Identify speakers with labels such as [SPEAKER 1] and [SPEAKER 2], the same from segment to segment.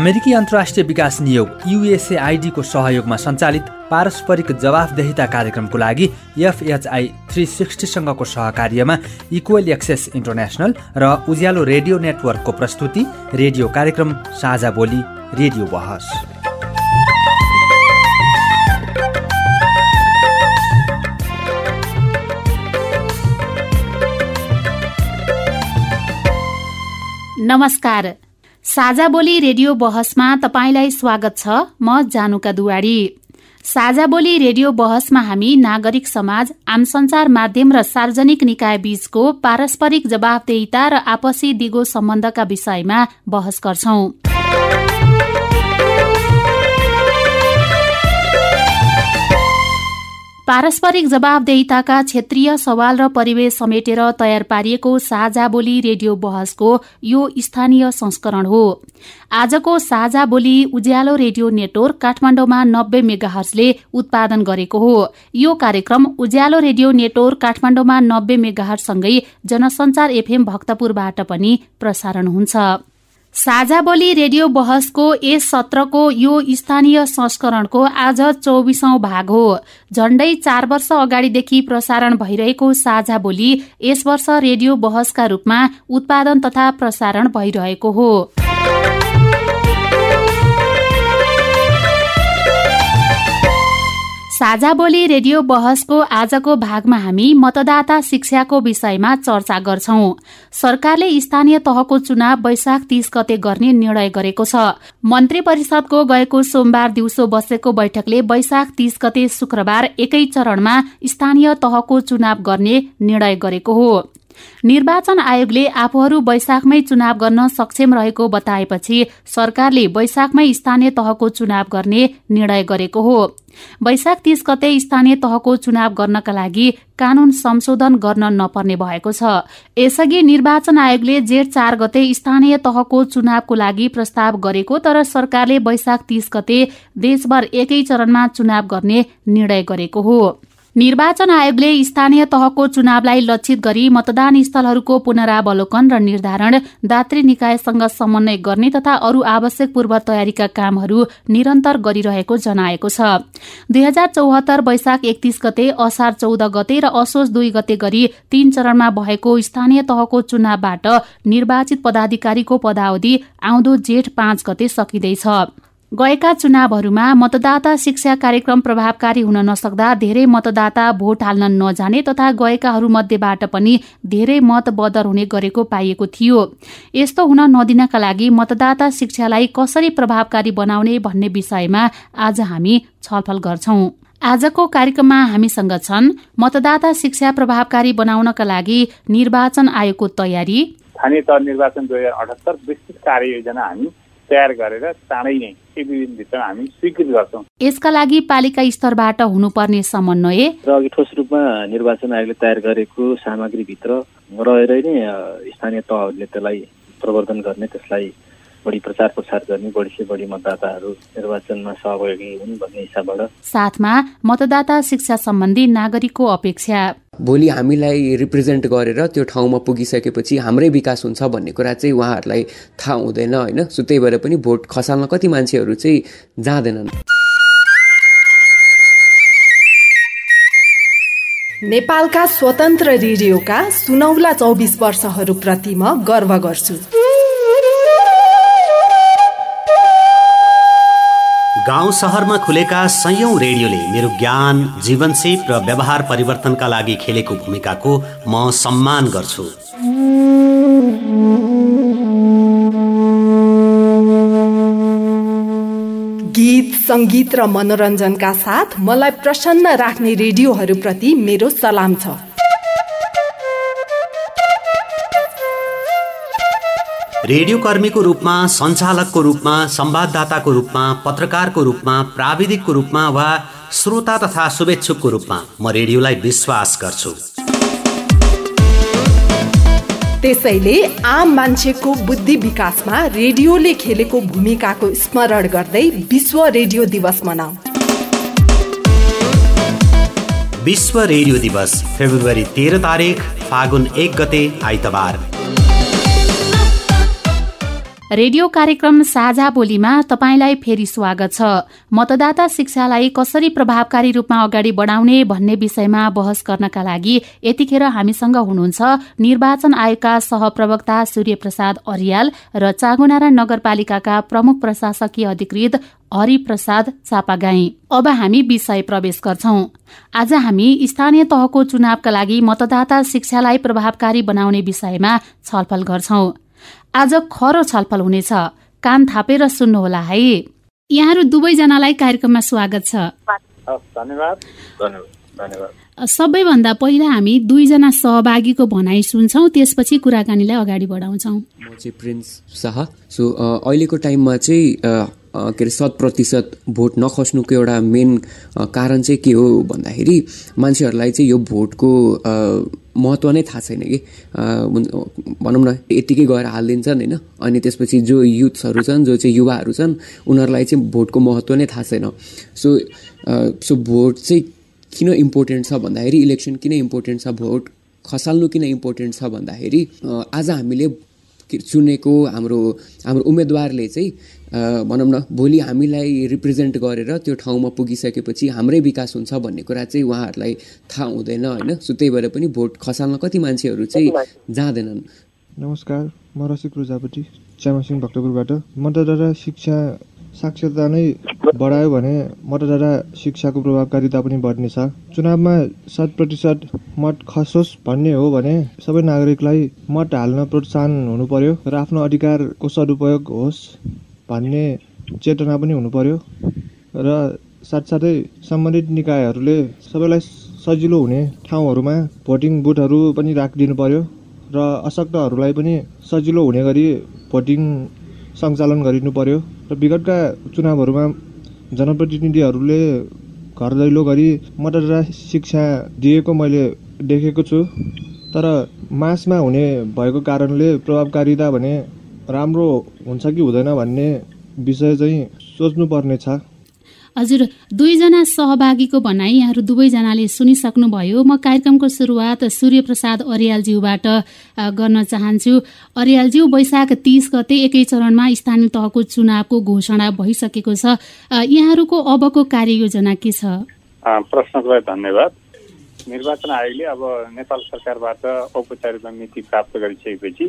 [SPEAKER 1] अमेरिकी अन्तर्राष्ट्रिय विकास नियोग युएसएआइडीको सहयोगमा सञ्चालित पारस्परिक जवाफदेहिता कार्यक्रमको लागि एफएचआई थ्री सिक्सटीसँगको सहकार्यमा इक्वल एक्सेस इन्टरनेसनल र उज्यालो रेडियो नेटवर्कको प्रस्तुति रेडियो कार्यक्रम साझा बोली रेडियो बहस।
[SPEAKER 2] नमस्कार। साझा बोली रेडियो बहसमा तपाईँलाई स्वागत छ। म जानुका दुवाडी साझा बोली रेडियो बहसमा हामी नागरिक समाज आम संचार माध्यम र सार्वजनिक निकाय बीचको पारस्परिक जवाबदेहिता र आपसी दिगो सम्बन्धका विषयमा बहस गर्छौं। पारस्परिक जवाबदेहिताका क्षेत्रीय सवाल र परिवेश समेटेर तयार पारिएको साझा बोली रेडियो बहसको यो स्थानीय संस्करण हो। आजको साझा बोली उज्यालो रेडियो नेटवर्क काठमाडौँमा नब्बे मेगाहर्सले उत्पादन गरेको हो। यो कार्यक्रम उज्यालो रेडियो नेटवर्क काठमाडौँमा नब्बे मेगाहरसँगै जनसञ्चार एफएम भक्तपुरबाट पनि प्रसारण हुन्छ। साझा बोली रेडियो बहसको यस सत्रको यो स्थानीय संस्करणको आज चौबिसौं भाग हो। झण्डै चार वर्ष अगाडिदेखि प्रसारण भइरहेको साझा बोली यस वर्ष रेडियो बहसका रूपमा उत्पादन तथा प्रसारण भइरहेको हो। साझा बोली रेडियो बहसको आजको भागमा हामी मतदाता शिक्षाको विषयमा चर्चा गर्छौं। सरकारले स्थानीय तहको चुनाव वैशाख तीस गते गर्ने निर्णय गरेको छ। मन्त्री परिषदको गएको सोमबार दिउँसो बसेको बैठकले वैशाख तीस गते शुक्रबार एकै चरणमा स्थानीय तहको चुनाव गर्ने निर्णय गरेको हो। निर्वाचन आयोगले आफूहरू वैशाखमै चुनाव गर्न सक्षम रहेको बताएपछि सरकारले वैशाखमै स्थानीय तहको चुनाव गर्ने निर्णय गरेको हो। वैशाख तीस गते स्थानीय तहको चुनाव गर्नका लागि कानून संशोधन गर्न नपर्ने भएको छ। यसअघि निर्वाचन आयोगले जेठ चार गते स्थानीय तहको चुनावको लागि प्रस्ताव गरेको तर सरकारले वैशाख तीस गते देशभर एकै चरणमा चुनाव गर्ने निर्णय गरेको हो। निर्वाचन आयोगले स्थानीय तहको चुनावलाई लक्षित गरी मतदान स्थलहरूको पुनरावलोकन र निर्धारण दात्री निकायसँग समन्वय गर्ने तथा अरू आवश्यक पूर्व तयारीका कामहरू निरन्तर गरिरहेको जनाएको छ। दुई हजार चौहत्तर वैशाख एकतीस गते असार चौध गते र असोज दुई गते गरी तीन चरणमा भएको स्थानीय तहको चुनावबाट निर्वाचित पदाधिकारीको पदावधि आउँदो जेठ पाँच गते सकिँदैछ। गएका चुनावहरूमा मतदाता शिक्षा कार्यक्रम प्रभावकारी हुन नसक्दा धेरै मतदाता भोट हाल्न नजाने तथा गएकाहरूमध्येबाट पनि धेरै मत बदर हुने गरेको पाइएको थियो। यस्तो हुन नदिनका लागि मतदाता शिक्षालाई कसरी प्रभावकारी बनाउने भन्ने विषयमा आज हामी छलफल गर्छौं। आजको कार्यक्रममा हामीसँग छन् मतदाता शिक्षा प्रभावकारी बनाउनका लागि निर्वाचन आयोगको तयारी
[SPEAKER 3] स्थानीय तह निर्वाचन दुई हजार अठहत्तर विस्तृत कार्ययोजना हामी तयार गरेर चाँडै नै एक दुई दिनभित्र हामी स्वीकृत गर्छौँ।
[SPEAKER 2] यसका लागि पालिका स्तरबाट हुनुपर्ने समन्वय?
[SPEAKER 4] र अघि ठोस रूपमा निर्वाचन आयोगले तयार गरेको सामग्रीभित्र रहेरै नै स्थानीय तहहरूले त्यसलाई प्रवर्धन गर्ने त्यसलाई बढी प्रचार प्रसार गर्ने बढी से बढी मतदाताहरू निर्वाचनमा सहभागी हुन् भन्ने हिसाबबाट।
[SPEAKER 2] साथमा मतदाता शिक्षा सम्बन्धी नागरिकको अपेक्षा।
[SPEAKER 5] भोलि हामीलाई रिप्रेजेन्ट गरेर त्यो ठाउँमा पुगिसकेपछि हाम्रै विकास हुन्छ भन्ने कुरा चाहिँ उहाँहरूलाई थाहा हुँदैन होइन? सो त्यही भएर पनि भोट खसाल्न कति मान्छेहरू चाहिँ जाँदैनन्।
[SPEAKER 6] नेपालका स्वतन्त्र रेडियोका सुनौला चौबिस वर्षहरूप्रति म गर्व गर्छु।
[SPEAKER 7] गाउँ सहरमा खुलेका सयौं रेडियोले मेरो ज्ञान जीवनसेप र व्यवहार परिवर्तनका लागि खेलेको भूमिकाको म सम्मान गर्छु।
[SPEAKER 6] गीत सङ्गीत र मनोरञ्जनका साथ मलाई प्रसन्न राख्ने रेडियोहरूप्रति मेरो सलाम छ।
[SPEAKER 7] रेडियो कर्मीको रूपमा सञ्चालकको रूपमा संवाददाताको रूपमा पत्रकारको रूपमा प्राविधिकको रूपमा वा श्रोता तथा शुभेच्छुकको रूपमा म रेडियोलाई विश्वास गर्छु।
[SPEAKER 6] त्यसैले आम मान्छेको बुद्धि विकासमा रेडियोले खेलेको भूमिकाको स्मरण गर्दै विश्व रेडियो दिवस मनाऊ।
[SPEAKER 7] विश्व रेडियो दिवस फेब्रुअरी तेह्र तारिक फागुन एक गते आइतबार।
[SPEAKER 2] रेडियो कार्यक्रम साझा बोलीमा तपाईँलाई फेरि स्वागत छ। मतदाता शिक्षालाई कसरी प्रभावकारी रूपमा अगाडि बढाउने भन्ने विषयमा बहस गर्नका लागि यतिखेर हामीसँग हुनुहुन्छ निर्वाचन आयोगका सहप्रवक्ता सूर्य प्रसाद अरियाल र चागुनारा नगरपालिकाका प्रमुख प्रशासकीय अधिकृत हरिप्रसाद चापागाई। अब हामी विषय प्रवेश गर्छौं। आज हामी स्थानीय तहको चुनावका लागि मतदाता शिक्षालाई प्रभावकारी बनाउने विषयमा छलफल गर्छौं। आज खरो छलफल हुनेछ। कान थापेर सुन्नुहोला है। यहाँहरू दुवैजनालाई कार्यक्रममा स्वागत छ। सबैभन्दा पहिला हामी दुईजना सहभागीको भनाइ सुन्छौँ त्यसपछि कुराकानीलाई अगाडि बढाउँछौँ।
[SPEAKER 5] म चाहिँ प्रिन्स शाह। सो अहिलेको टाइममा चाहिँ के अरे शत प्रतिशत भोट नखस्नुको एउटा मेन कारण चाहिँ के हो भन्दाखेरि मान्छेहरूलाई चाहिँ यो भोटको महत्त्व नै थाहा छैन कि। भनौँ न यत्तिकै गएर हालिदिन्छन् होइन? अनि त्यसपछि जो युथ्सहरू छन् जो चाहिँ युवाहरू छन् उनीहरूलाई चाहिँ भोटको महत्त्व नै थाहा छैन। सो सो भोट चाहिँ किन इम्पोर्टेन्ट छ भन्दाखेरि इलेक्सन किन इम्पोर्टेन्ट छ भोट खसाल्नु किन इम्पोर्टेन्ट छ भन्दाखेरि आज हामीले चुनेको हाम्रो हाम्रो उम्मेदवारले चाहिँ भनौँ न भोलि हामीलाई रिप्रेजेन्ट गरेर त्यो ठाउँमा पुगिसकेपछि हाम्रै विकास हुन्छ भन्ने कुरा चाहिँ उहाँहरूलाई थाहा हुँदैन होइन? सो त्यही भएर पनि भोट खसाल्न कति मान्छेहरू चाहिँ जाँदैनन्।
[SPEAKER 8] नमस्कार म रसिक प्रजापति च्यामासिङ भक्तपुरबाट। मतदाता शिक्षा साक्षरता नै बढायो भने मतदाता शिक्षाको प्रभावकारिता पनि बढ्नेछ। चुनावमा शत प्रतिशत मत खसोस् भन्ने हो भने सबै नागरिकलाई मत हाल्न प्रोत्साहन हुनु पर्यो र आफ्नो अधिकारको सदुपयोग होस्। भन्ने चेतना पनि हुनु पर्यो र साथसाथै सम्बन्धित निकायहरूले सबैलाई सजिलो हुने ठाउँहरूमा भोटिङ बुथहरू पनि राखिदिनु पर्यो र अशक्तहरूलाई पनि सजिलो हुने गरी भोटिङ सञ्चालन गरिनु पर्यो र विगतका चुनावहरूमा जनप्रतिनिधिहरूले घर दैलो गरी मतदाता शिक्षा दिएको मैले देखेको छु। तर मासमा हुने भएको कारणले प्रभावकारिता भने राम्रो हुन्छ कि हुँदैन भन्ने विषय चाहिँ सोच्नुपर्ने छ।
[SPEAKER 2] हजुर दुईजना सहभागीको भनाइ यहाँहरू दुवैजनाले सुनिसक्नुभयो। म कार्यक्रमको सुरुवात सूर्य प्रसाद अरियालज्यूबाट गर्न चाहन्छु। अरियालज्यू वैशाख तिस गते एकै चरणमा स्थानीय तहको चुनावको घोषणा भइसकेको छ। यहाँहरूको अबको कार्ययोजना के छ?
[SPEAKER 3] प्रश्नको लागि धन्यवाद। निर्वाचन आयोगले अब नेपाल सरकारबाट औपचारिक मिति प्राप्त गरिसकेपछि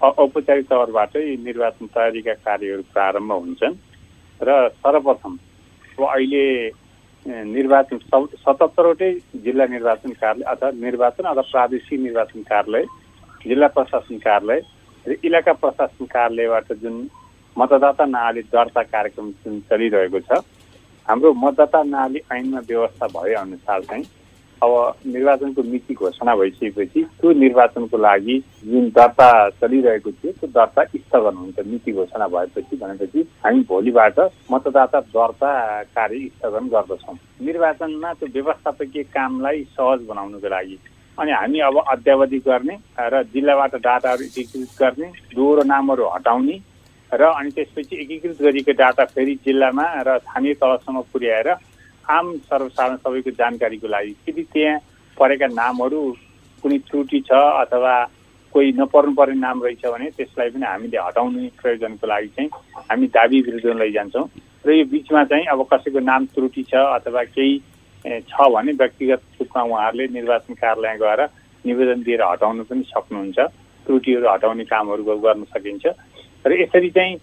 [SPEAKER 3] औपचारिक तौरबाटै निर्वाचन तयारीका कार्यहरू प्रारम्भ हुन्छन्। र सर्वप्रथम अब अहिले निर्वाचन सतहत्तरवटै जिल्ला निर्वाचन कार्यालय अथवा निर्वाचन अथवा प्रादेशिक निर्वाचन कार्यालय जिल्ला प्रशासन कार्यालय र इलाका प्रशासन कार्यालयबाट जुन मतदाता नाली दर्ता कार्यक्रम जुन चलिरहेको छ हाम्रो मतदाता नाली ऐनमा व्यवस्था भएअनुसार चाहिँ अब निर्वाचनको मिति घोषणा भइसकेपछि त्यो निर्वाचनको लागि जुन दर्ता चलिरहेको थियो त्यो दर्ता स्थगन हुन्छ मिति घोषणा भएपछि भनेपछि हामी भोलिबाट मतदाता दर्ता कार्य स्थगन गर्दछौँ। निर्वाचनमा त्यो व्यवस्थापकीय कामलाई सहज बनाउनुको लागि अनि हामी अब अद्यावधि गर्ने र जिल्लाबाट डाटाहरू एकीकृत गर्ने दोहोरो नामहरू हटाउने र अनि त्यसपछि एकीकृत गरिएको डाटा फेरि जिल्लामा र स्थानीय तहसम्म पुर्याएर आम सर्वसाधारण सबैको जानकारीको लागि यदि त्यहाँ परेका नामहरू कुनै त्रुटि छ अथवा कोही नपर्नु पर्ने नाम रहेछ भने त्यसलाई पनि हामीले हटाउने प्रयोजनको लागि चाहिँ हामी दाबी विरुद्ध लैजान्छौँ। र यो बिचमा चाहिँ अब कसैको नाम त्रुटि छ अथवा केही छ भने व्यक्तिगत रूपमा उहाँहरूले निर्वाचन कार्यालय गएर निवेदन दिएर हटाउनु पनि सक्नुहुन्छ। त्रुटिहरू हटाउने कामहरू गर्न सकिन्छ। र यसरी चाहिँ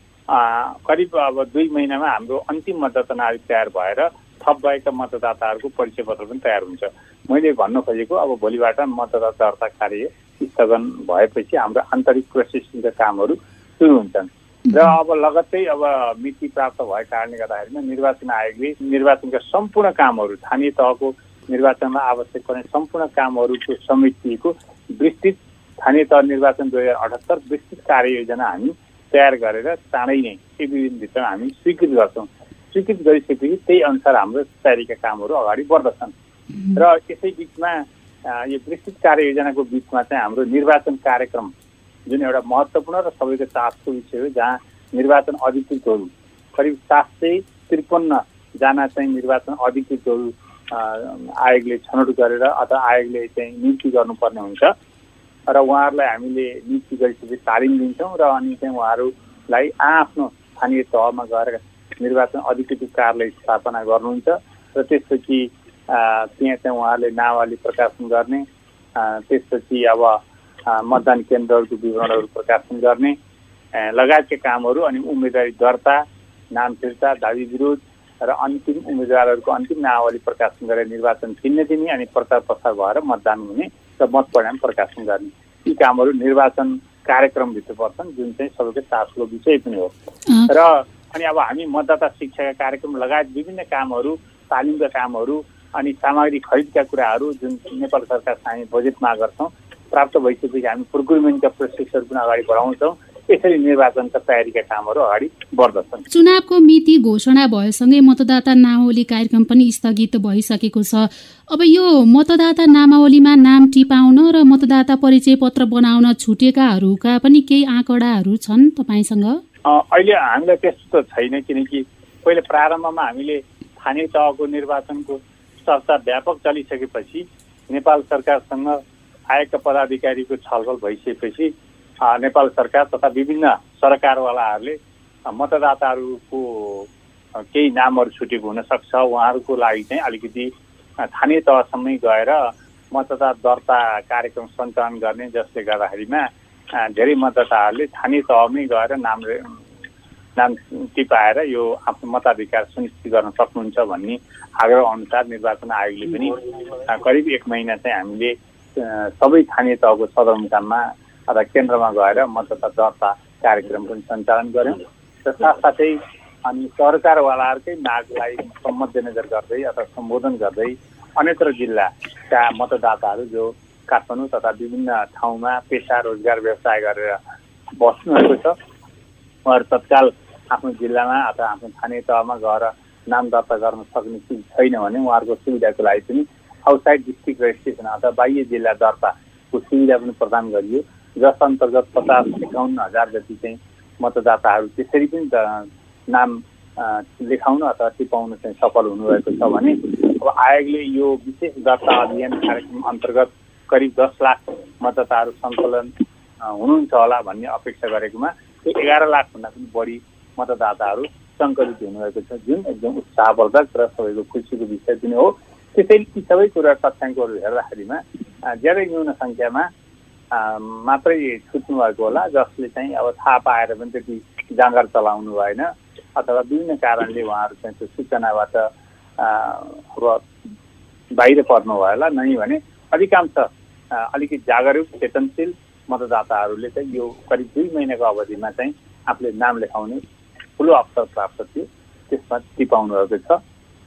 [SPEAKER 3] करिब अब दुई महिनामा हाम्रो अन्तिम मतदाता तयार भएर थप भएका मतदाताहरूको परिचय पत्र पनि तयार हुन्छ। मैले भन्न खोजेको अब भोलिबाट मतदाता दर्ता कार्य स्थगन भएपछि हाम्रो आन्तरिक प्रोसेसिङका कामहरू सुरु हुन्छन्। र अब लगत्तै अब मिति प्राप्त भएको कारणले गर्दाखेरिमा निर्वाचन आयोगले निर्वाचनका सम्पूर्ण कामहरू स्थानीय तहको निर्वाचनमा आवश्यक पर्ने सम्पूर्ण कामहरूको समितिको विस्तृत स्थानीय तह निर्वाचन दुई हजार अठहत्तर विस्तृत कार्ययोजना हामी तयार गरेर चाँडै नै एक दुई दिनभित्र हामी स्वीकृत गर्छौँ। स्वीकृत गरिसकेपछि त्यही अनुसार हाम्रो तयारीका कामहरू अगाडि बढ्दछन्। र यसै बिचमा यो विस्तृत कार्ययोजनाको बिचमा चाहिँ हाम्रो निर्वाचन कार्यक्रम जुन एउटा महत्त्वपूर्ण र सबैको चासको विषय हो जहाँ निर्वाचन अधिकृतहरू करिब सात सय त्रिपन्नजना चाहिँ निर्वाचन अधिकृतहरू आयोगले छनौट गरेर अथवा आयोगले चाहिँ नियुक्ति गर्नुपर्ने हुन्छ। र उहाँहरूलाई हामीले नियुक्ति गरिसकेपछि तालिम दिन्छौँ र अनि चाहिँ उहाँहरू नावलीलाई आफ्नो स्थानीय तहमा गएर निर्वाचन अधिकृत कार्यालय स्थापना गर्नुहुन्छ र त्यसपछि त्यहाँ चाहिँ उहाँले नावली प्रकाशन गर्ने त्यसपछि अब मतदान केन्द्रहरूको विवरणहरू प्रकाशन गर्ने लगायतका कामहरू अनि उम्मेदवारी दर्ता नाम फिर्ता दावी विरोध र अन्तिम उम्मेदवारहरूको अन्तिम नावली प्रकाशन गरेर निर्वाचन चिन्ह दिने अनि प्रचार प्रसार भएर मतदान हुने र मत परिणाम प्रकाशन गर्ने। यी कामहरू निर्वाचन कार्यक्रमभित्र पर्छन् जुन चाहिँ सबैको चासोको विषय पनि हो। र अनि अब हामी मतदाता शिक्षाका कार्यक्रम लगायत विभिन्न कामहरू तालिमका कामहरू अनि सामग्री खरिदका कुराहरू जुन नेपाल सरकार हामी बजेट माग गर्छौँ प्राप्त भइसकेपछि हामी प्रोक्युरमेन्टका प्रोसेसहरू पनि अगाडि बढाउँछौँ। यसरी निर्वाचनका तयारीका कामहरू अगाडि बढ्दछन्।
[SPEAKER 2] चुनावको मिति घोषणा भएसँगै मतदाता नामावली कार्यक्रम पनि स्थगित भइसकेको छ। अब यो मतदाता नामावलीमा नाम टिपाउन र मतदाता परिचय पत्र बनाउन छुटेकाहरूका पनि केही आँकडाहरू छन् तपाईँसँग?
[SPEAKER 3] अहिले हामीलाई त्यस्तो त छैन किनकि पहिले प्रारम्भमा हामीले स्थानीय तहको निर्वाचनको चर्चा व्यापक चलिसकेपछि नेपाल सरकारसँग आएका पदाधिकारीको छलफल भइसकेपछि नेपाल सरकार तथा विभिन्न सरकारवालाहरूले मतदाताहरूको केही नामहरू छुटेको हुनसक्छ। उहाँहरूको लागि चाहिँ अलिकति स्थानीय तहसम्मै गएर मतदाता दर्ता कार्यक्रम सञ्चालन गर्ने जसले गर्दाखेरिमा धेरै मतदाताहरूले स्थानीय तहमै गएर नाम नाम टिपाएर यो आफ्नो मताधिकार सुनिश्चित गर्न सक्नुहुन्छ भन्ने आग्रह अनुसार निर्वाचन आयोगले पनि करिब एक महिना चाहिँ हामीले सबै स्थानीय तहको सदरमुकाममा अथवा केन्द्रमा गएर मतदाता दर्ता कार्यक्रम पनि सञ्चालन गऱ्यौँ र साथसाथै अनि सरकारवालाहरूकै मागलाई मध्यनजर गर्दै अथवा सम्बोधन गर्दै अन्यत्र जिल्लाका मतदाताहरू जो काठमाडौँ तथा विभिन्न ठाउँमा पेसा रोजगार व्यवसाय गरेर बस्नुभएको छ उहाँहरू तत्काल आफ्नो जिल्लामा अथवा आफ्नो स्थानीय तहमा गएर नाम दर्ता गर्न सक्ने चिज छैन भने उहाँहरूको सुविधाको लागि पनि आउटसाइड डिस्ट्रिक्ट रेजिस्ट्रेसन अथवा बाह्य जिल्ला दर्ताको सुविधा पनि प्रदान गरियो। जस अन्तर्गत पचास एकाउन्न हजार जति चाहिँ मतदाताहरू त्यसरी पनि नाम लेखाउन अथवा टिपाउन चाहिँ सफल हुनुभएको छ भने अब आयोगले यो विशेष दर्ता अभियान कार्यक्रम अन्तर्गत करिब दस लाख मतदाताहरू सङ्कलन हुनुहुन्छ होला भन्ने अपेक्षा गरेकोमा त्यो एघार लाखभन्दा पनि बढी मतदाताहरू सङ्कलित हुनुभएको छ जुन एकदम उत्साहवर्धक र सबैको खुसीको विषय पनि हो। त्यसैले ती सबै कुरा तथ्याङ्कहरू हेर्दाखेरिमा ज्यादै न्यून सङ्ख्यामा मात्रै छुट्नु भएको होला जसले चाहिँ अब थाहा पाएर पनि त्यति जाँगर चलाउनु भएन अथवा विभिन्न कारणले उहाँहरू चाहिँ त्यो सूचनाबाट अब बाहिर पर्नु भयो होला। नै भने अधिकांश अलिकति जागरुक चेतनशील मतदाताहरूले चाहिँ यो करिब दुई महिनाको अवधिमा चाहिँ आफूले नाम लेखाउने ठुलो अवसर प्राप्त थियो। त्यसमा टिपाउनु भएको छ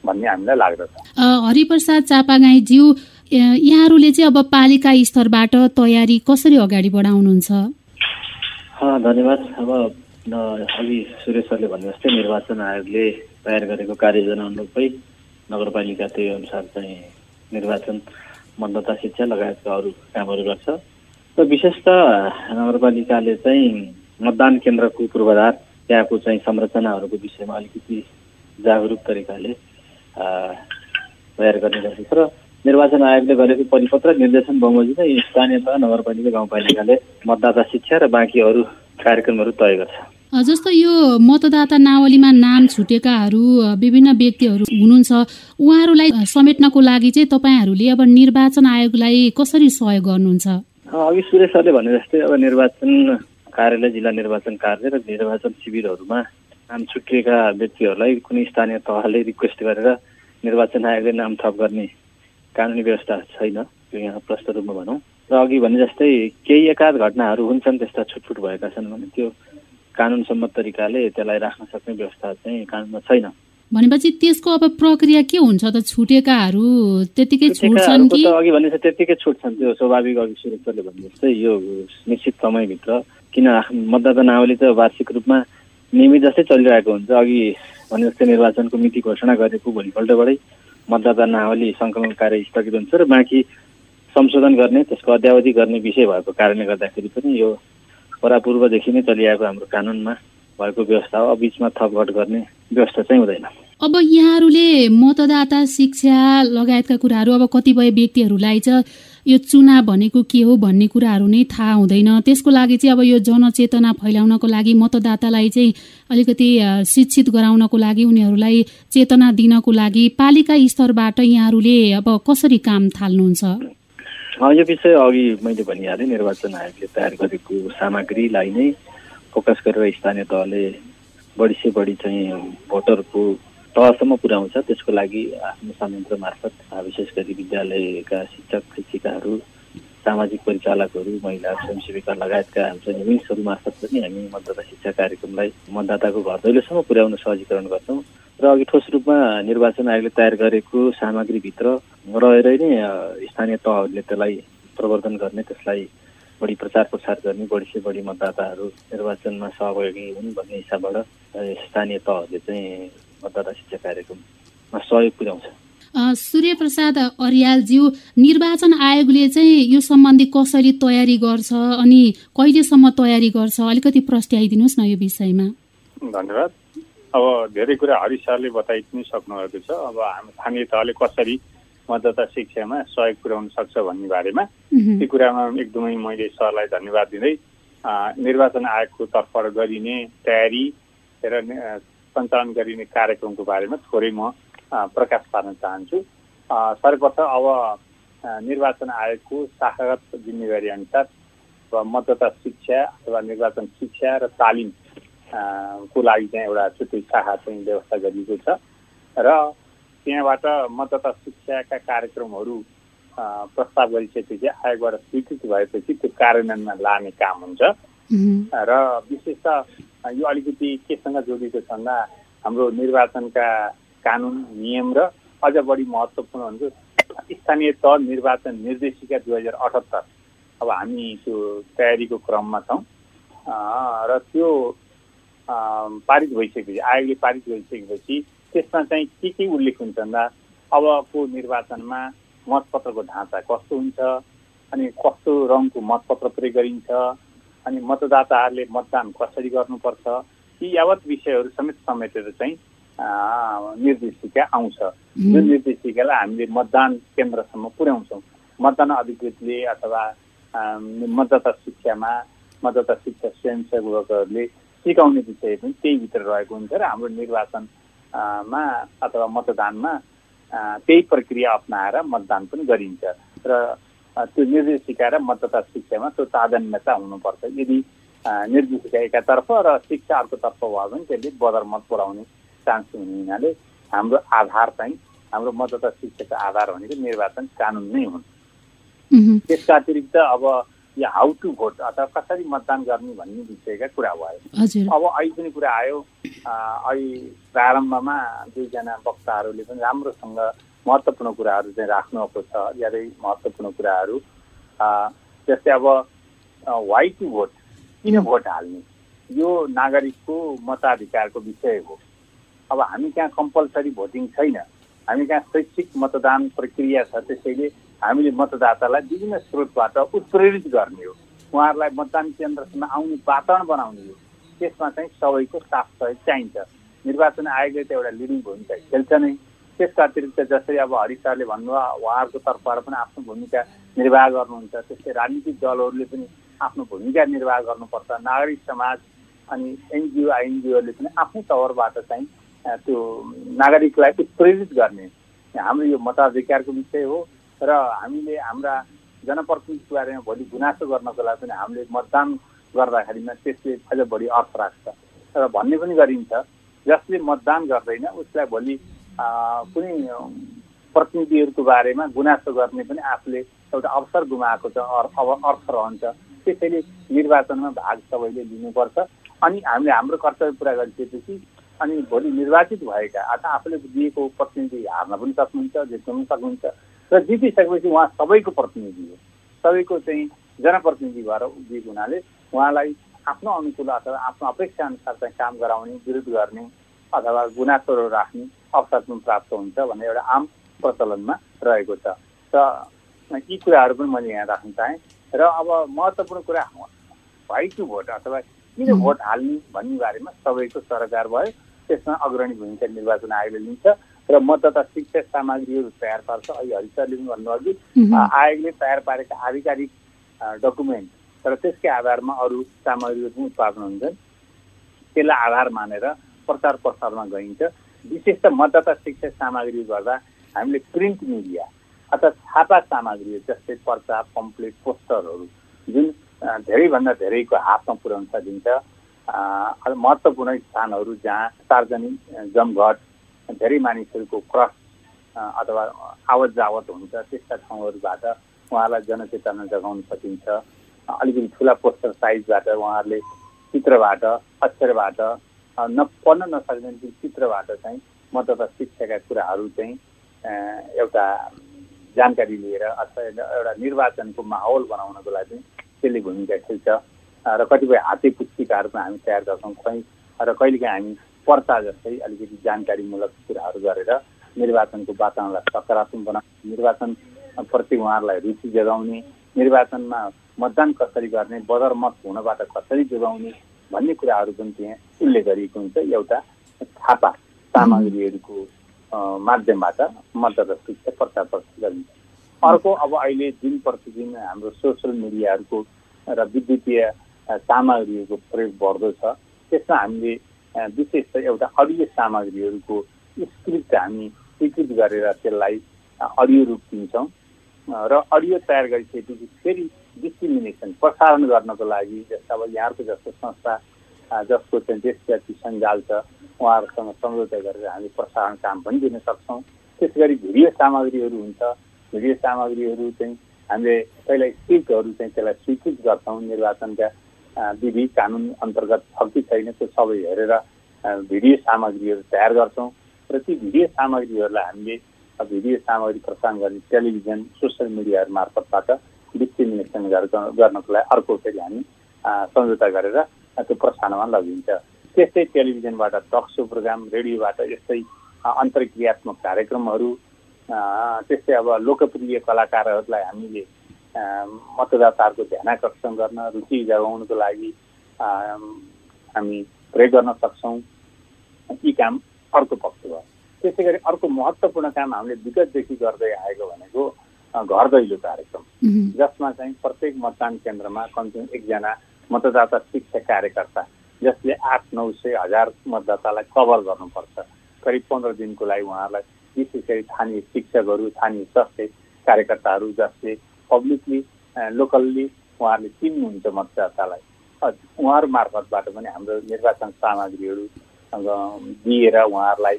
[SPEAKER 3] भन्ने हामीलाई लाग्दछ।
[SPEAKER 2] हरिप्रसाद चापागाईज्यू यहाँहरूले चाहिँ अब पालिका स्तरबाट तयारी कसरी अगाडि बढाउनुहुन्छ?
[SPEAKER 4] धन्यवाद। अब अघि सुरेश सरले भने जस्तै निर्वाचन आयोगले तयार गरेको कार्ययोजना अनुरूपै नगरपालिका त्यही अनुसार चाहिँ निर्वाचन मतदाता शिक्षा लगायतका अरू कामहरू गर्छ। र विशेष त नगरपालिकाले चाहिँ मतदान केन्द्रको पूर्वाधार त्यहाँको चाहिँ संरचनाहरूको विषयमा अलिकति जागरुक तरिकाले तयार गर्ने गर्दछ। र निर्वाचन आयोगले गरेको परिपत्र निर्देशन बमोजिम स्थानीय तह नगरपालिका गाउँपालिकाले मतदाता शिक्षा र बाँकी अरू कार्यक्रमहरू तय गर्छ।
[SPEAKER 2] जस्तो यो मतदाता नावलीमा नाम छुटेकाहरू विभिन्न व्यक्तिहरू हुनुहुन्छ उहाँहरूलाई समेट्नको लागि चाहिँ तपाईँहरूले अब निर्वाचन आयोगलाई कसरी सहयोग गर्नुहुन्छ?
[SPEAKER 4] अघि सुरेश सरले भने जस्तै अब निर्वाचन कार्यालय जिल्ला निर्वाचन कार्यालय र निर्वाचन शिविरहरूमा नाम छुटिएका व्यक्तिहरूलाई कुनै स्थानीय तहले रिक्वेस्ट गरेर निर्वाचन आयोगले नाम थप गर्ने कानुनी व्यवस्था छैन त्यो यहाँ प्रष्ट रूपमा भनौँ। र अघि भने जस्तै केही एकाध घटनाहरू हुन्छन् त्यस्ता छुटफुट भएका छन् भने त्यो कानुन सम्मत तरिकाले त्यसलाई राख्न सक्ने व्यवस्था चाहिँ कानुनमा छैन।
[SPEAKER 2] भनेपछि त्यसको अब प्रक्रिया के हुन्छ त? छुटेकाहरू त्यतिकै छुट्छन् कि?
[SPEAKER 4] अघि भने त्यतिकै छुट्छन्। त्यो स्वाभाविक अघि सुरक्षाले भने जस्तै यो निश्चित समयभित्र। किन मतदाता नावली त वार्षिक रूपमा नियमित जस्तै चलिरहेको हुन्छ। अघि भने जस्तै निर्वाचनको मिति घोषणा गरेको भोलिपल्टबाटै मतदाता नावली सङ्कलन कार्य स्थगित हुन्छ र बाँकी संशोधन गर्ने त्यसको अध्यावधि गर्ने विषय भएको कारणले गर्दाखेरि पनि यो परापूर्वदेखि नै चलिआएको हाम्रो कानुनमा भएको व्यवस्था हो। बिचमा थपघट गर्ने व्यवस्था चाहिँ हुँदैन।
[SPEAKER 2] अब यहाँहरूले मतदाता शिक्षा लगायतका कुराहरू अब कतिपय व्यक्तिहरूलाई चाहिँ यो चुनाव भनेको के हो भन्ने कुराहरू नै थाहा हुँदैन। त्यसको लागि चाहिँ अब यो जनचेतना फैलाउनको लागि मतदातालाई चाहिँ अलिकति शिक्षित गराउनको लागि उनीहरूलाई चेतना दिनको लागि पालिका स्तरबाट यहाँहरूले अब कसरी काम थाल्नुहुन्छ?
[SPEAKER 4] यो विषय अघि मैले भनिहालेँ निर्वाचन आयोगले तयार गरेको सामग्रीलाई नै फोकस गरेर स्थानीय तहले बढी से बढी चाहिँ भोटरको तहसम्म पुर्याउँछ। त्यसको लागि आफ्नो संयन्त्र मार्फत विशेष गरी विद्यालयका शिक्षक शिक्षिकाहरू सामाजिक परिचालकहरू महिला स्वयंसेविका लगायतका हुन्छ युनिट्सहरू मार्फत पनि हामी मतदाता शिक्षा कार्यक्रमलाई मतदाताको घर दैलोसम्म पुर्याउन सहजीकरण गर्छौँ। र अघि ठोस रूपमा निर्वाचन आयोगले तयार गरेको सामग्रीभित्र रहेरै नै स्थानीय तहहरूले त्यसलाई प्रवर्धन गर्ने त्यसलाई बढी प्रचार प्रसार गर्ने बढी बढी मतदाताहरू निर्वाचनमा सहभागी हुन् भन्ने हिसाबबाट स्थानीय तहहरूले चाहिँ मतदाता शिक्षा कार्यक्रममा सहयोग पुर्याउँछ।
[SPEAKER 2] सूर्य प्रसाद अरियालज्यू निर्वाचन आयोगले चाहिँ यो सम्बन्धी कसरी तयारी गर्छ अनि कहिलेसम्म तयारी गर्छ? अलिकति प्रस्ट्याइदिनुहोस् न यो विषयमा।
[SPEAKER 3] धन्यवाद। अब धेरै कुरा हरि सरले बताइदिनु सक्नुभएको छ। अब हामी स्थानीय तहले कसरी मतदाता शिक्षामा सहयोग पुर्याउन सक्छ भन्ने बारेमा त्यो कुरामा एकदमै मैले सरलाई धन्यवाद दिँदै निर्वाचन आयोगको तर्फबाट गरिने तयारी र सञ्चालन गरिने कार्यक्रमको बारेमा थोरै म प्रकाश पार्न चाहन्छु। सर्वप्रथम अब निर्वाचन आयोगको शाखागत जिम्मेवारी अनुसार मतदाता शिक्षा अथवा निर्वाचन शिक्षा र तालिम को लागि चाहिँ एउटा छुट्टै शाखा चाहिँ व्यवस्था गरिएको छ। र त्यहाँबाट मतदाता शिक्षाका कार्यक्रमहरू प्रस्ताव गरिसकेपछि आयोगबाट स्वीकृति भएपछि त्यो कार्यान्वयनमा लाने काम हुन्छ। र विशेषतः यो अलिकति केसँग जोडिएको छ भन्दा हाम्रो निर्वाचनका कानुन नियम र अझ बढी महत्त्वपूर्ण भनेको स्थानीय तह निर्वाचन निर्देशिका दुई हजार अठहत्तर। अब हामी त्यो तयारीको क्रममा छौँ। र त्यो पारित भइसकेपछि आयोगले पारित भइसकेपछि त्यसमा चाहिँ के के उल्लेख हुन्छ भन्दा अबको निर्वाचनमा मतपत्रको ढाँचा कस्तो हुन्छ अनि कस्तो रङको मतपत्र प्रयोग गरिन्छ अनि मतदाताहरूले मतदान कसरी गर्नुपर्छ यी यावत विषयहरू समेत समेटेर चाहिँ निर्देशिका आउँछ। जुन निर्देशिकालाई हामीले मतदान केन्द्रसम्म पुर्याउँछौँ। मतदान अधिकृतले अथवा मतदाता शिक्षामा मतदाता शिक्षा स्वयंसेवकहरूले सिकाउने विषय पनि त्यही भित्र रहेको हुन्छ र हाम्रो निर्वाचनमा अथवा मतदानमा त्यही प्रक्रिया अप्नाएर मतदान पनि गरिन्छ र त्यो निर्देशिका र मतदाता शिक्षामा त्यो तादान्यता हुनुपर्छ। यदि निर्देशिका एकातर्फ र शिक्षा अर्कोतर्फ भयो भने त्यसले बदरमत पुऱ्याउने चान्स हुने हुनाले हाम्रो आधार चाहिँ हाम्रो मतदाता शिक्षाको आधार भनेको निर्वाचन कानुन नै हुन्। त्यसका अतिरिक्त अब यो हाउ टु भोट अथवा कसरी मतदान गर्ने भन्ने विषयका कुरा भयो। अब अहिले पनि कुरा आयो अहिले प्रारम्भमा दुईजना वक्ताहरूले पनि राम्रोसँग महत्त्वपूर्ण कुराहरू चाहिँ राख्नुभएको छ ज्यादै महत्त्वपूर्ण कुराहरू। जस्तै अब वाइ टु भोट किन भोट हाल्ने? यो नागरिकको मताधिकारको विषय हो। अब हामी कहाँ कम्पलसरी भोटिङ छैन। हामी कहाँ शैक्षिक मतदान प्रक्रिया छ त्यसैले हामीले मतदातालाई विभिन्न स्रोतबाट उत्प्रेरित गर्ने हो। उहाँहरूलाई मतदान केन्द्रसम्म आउने वातावरण बनाउने हो। त्यसमा चाहिँ सबैको साथ सहयोग चाहिन्छ। निर्वाचन आयोगले त एउटा लिडिङ भूमिका खेल्छ नै। त्यसका अतिरिक्त जस्तै अब हरि सरले भन्नुभयो उहाँहरूको तर्फबाट पनि आफ्नो भूमिका निर्वाह गर्नुहुन्छ। त्यस्तै राजनीतिक दलहरूले पनि आफ्नो भूमिका निर्वाह गर्नुपर्छ। नागरिक समाज अनि एनजिओ आइएनजिओले पनि आफ्नै तवरबाट चाहिँ त्यो नागरिकलाई उत्प्रेरित गर्ने हाम्रो यो मताधिकारको विषय हो। र हामीले हाम्रा जनप्रतिनिधिको बारेमा भोलि गुनासो गर्नको लागि पनि हामीले मतदान गर्दाखेरिमा त्यसले अझ बढी अर्थ राख्छ। र भन्ने पनि गरिन्छ जसले मतदान गर्दैन उसलाई भोलि कुनै प्रतिनिधिहरूको बारेमा गुनासो गर्ने पनि आफूले एउटा अवसर गुमाएको छ अब अर्थ रहन्छ। त्यसैले निर्वाचनमा भाग सबैले लिनुपर्छ। अनि हामीले हाम्रो कर्तव्य पुरा गरिसकेपछि अनि भोलि निर्वाचित भएका अथवा आफूले दिएको प्रतिनिधि हार्न पनि सक्नुहुन्छ जित्न पनि सक्नुहुन्छ र जितिसकेपछि उहाँ सबैको प्रतिनिधि हो। सबैको चाहिँ जनप्रतिनिधि भएर उभिएको हुनाले उहाँलाई आफ्नो अनुकूल अथवा आफ्नो अपेक्षा अनुसार चाहिँ काम गराउने विरोध गर्ने अथवा गुनासोहरू राख्ने अवसर पनि प्राप्त हुन्छ भन्ने एउटा आम प्रचलनमा रहेको छ। र यी कुराहरू पनि मैले यहाँ राख्न चाहेँ। र अब महत्त्वपूर्ण कुरा वाइ टु भोट अथवा किन भोट हाल्ने भन्ने बारेमा सबैको सरकार भयो। त्यसमा अग्रणी भूमिका निर्वाचन आयोगले लिन्छ। र मतदाता शिक्षा सामग्रीहरू तयार पार्छ। अहिले हरिसरले पनि भन्नुभयो कि आयोगले तयार पारेका आधिकारिक डकुमेन्ट र त्यसकै आधारमा अरू सामग्रीहरू पनि उत्पादन हुन्छन्। त्यसलाई आधार मानेर प्रचार प्रसारमा गइन्छ। विशेष त मतदाता शिक्षा सामग्री गर्दा हामीले प्रिन्ट मिडिया अथवा छापा सामग्रीहरू जस्तै पर्चा पम्पलेट पोस्टरहरू जुन धेरैभन्दा धेरैको हातमा पुर्याउन सकिन्छ महत्त्वपूर्ण स्थानहरू जहाँ सार्वजनिक जमघट धेरै मानिसहरूको क्रस अथवा आवत जावत हुन्छ त्यस्ता ठाउँहरूबाट उहाँलाई जनचेतना जगाउन सकिन्छ। अलिकति ठुला पोस्टर साइजबाट उहाँहरूले चित्रबाट अक्षरबाट न पढ्न नसक्ने चित्रबाट चाहिँ मतदाता शिक्षाका कुराहरू चाहिँ एउटा जानकारी लिएर अथवा एउटा निर्वाचनको माहौल बनाउनको लागि त्यसले भूमिका खेल्छ। र कतिपय हाते पुस्तिकाहरू पनि हामी तयार गर्छौँ कहीँ र कहिलेकाहीँ हामी पर्चा जस्तै अलिकति जानकारीमूलक कुराहरू गरेर निर्वाचनको वातावरणलाई सकारात्मक बनाउने निर्वाचनप्रति उहाँहरूलाई रुचि जगाउने निर्वाचनमा मतदान कसरी गर्ने बदर मत हुनबाट कसरी जोगाउने भन्ने कुराहरू पनि त्यहाँ उल्लेख गरिएको हुन्छ। एउटा छापा सामग्रीहरूको माध्यमबाट मतदाता शिक्षा प्रचार प्रसार गरिन्छ। अर्को अब अहिले दिन प्रतिदिन हाम्रो सोसियल मिडियाहरूको र विद्युतीय सामग्रीहरूको प्रयोग बढ्दो छ। त्यसमा हामीले विशेष त एउटा अडियो सामग्रीहरूको स्क्रिप्ट हामी स्वीकृत गरेर त्यसलाई अडियो रूप दिन्छौँ र अडियो तयार गरिसकेपछि फेरि डिस्क्रिमिनेसन प्रसारण गर्नको लागि जस्तो अब यहाँको जस्तो संस्था जसको चाहिँ देशव्यापी सञ्जाल छ उहाँहरूसँग सम्झौता गरेर हामी प्रसारण काम पनि दिन सक्छौँ त्यसै गरी भिडियो सामग्रीहरू हुन्छ भिडियो सामग्रीहरू चाहिँ हामीले पहिला स्क्रिप्टहरू चाहिँ त्यसलाई स्वीकृत गर्छौँ निर्वाचनका विधि कानुन अन्तर्गत छ कि छैन त्यो सबै हेरेर भिडियो सामग्रीहरू तयार गर्छौँ। र ती भिडियो सामग्रीहरूलाई हामीले भिडियो सामग्री प्रसारण गर्ने टेलिभिजन सोसियल मिडियाहरू मार्फतबाट डिस्क्रिमिनेसन गर्नको लागि अर्को फेरि हामी सम्झौता गरेर त्यो प्रसारणमा लगिन्छ। त्यस्तै टेलिभिजनबाट टक सो प्रोग्राम रेडियोबाट यस्तै अन्तर्क्रियात्मक कार्यक्रमहरू त्यस्तै अब लोकप्रिय कलाकारहरूलाई हामीले मतदाताहरूको ध्यान आकर्षण गर्न रुचि जगाउनको लागि हामी प्रयोग गर्न सक्छौँ। यी काम अर्को पक्ष भयो त्यसै गरी अर्को महत्त्वपूर्ण काम हामीले विगतदेखि गर्दै आएको भनेको घर दैलो कार्यक्रम। जसमा चाहिँ प्रत्येक मतदान केन्द्रमा कमसेकम एकजना मतदाता शिक्षा कार्यकर्ता जसले आठ नौ सय हजार मतदातालाई कभर गर्नुपर्छ। करिब पन्ध्र दिनको लागि उहाँहरूलाई विशेष गरी स्थानीय शिक्षकहरू स्थानीय स्वास्थ्य कार्यकर्ताहरू जसले पब्लिकली लोकल्ली उहाँहरूले चिन्नुहुन्छ मतदातालाई। उहाँहरू मार्फतबाट पनि हाम्रो निर्वाचन सामग्रीहरू दिएर उहाँहरूलाई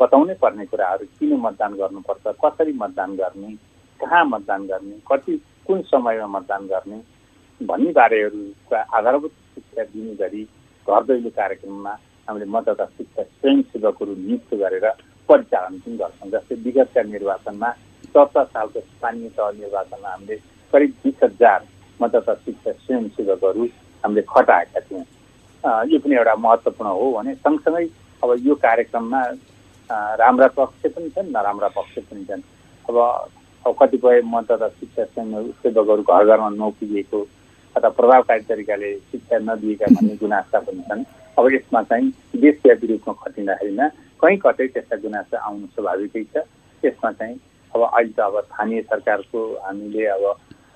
[SPEAKER 3] बताउनै पर्ने कुराहरू किन मतदान गर्नुपर्छ कसरी मतदान गर्ने कहाँ मतदान गर्ने कति कुन समयमा मतदान गर्ने भन्ने बारेहरूका आधारभूत शिक्षा दिने गरी घर दैलो कार्यक्रममा हामीले मतदाता शिक्षा स्वयंसेवकहरू नियुक्त गरेर परिचालन पनि गर्छौँ। जस्तै विगतका निर्वाचनमा चौध सालको स्थानीय तह निर्वाचनमा हामीले करिब बिस हजार मतदाता शिक्षा स्वयंसेवकहरू हामीले खटाएका थियौँ। यो पनि एउटा महत्त्वपूर्ण हो भने सँगसँगै अब यो कार्यक्रममा राम्रा पक्ष पनि छन् नराम्रा पक्ष पनि छन्। अब अब कतिपय मतदाता शिक्षा सेवकहरू घर घरमा नपुगेको अथवा प्रभावकारी तरिकाले शिक्षा नदिएका भन्ने गुनासा पनि छन्। अब यसमा चाहिँ देशव्यापी रूपमा खटिँदाखेरिमा कहीँ कतै त्यस्ता गुनासा आउनु स्वाभाविकै छ। त्यसमा चाहिँ अब अहिले त अब स्थानीय सरकारको हामीले अब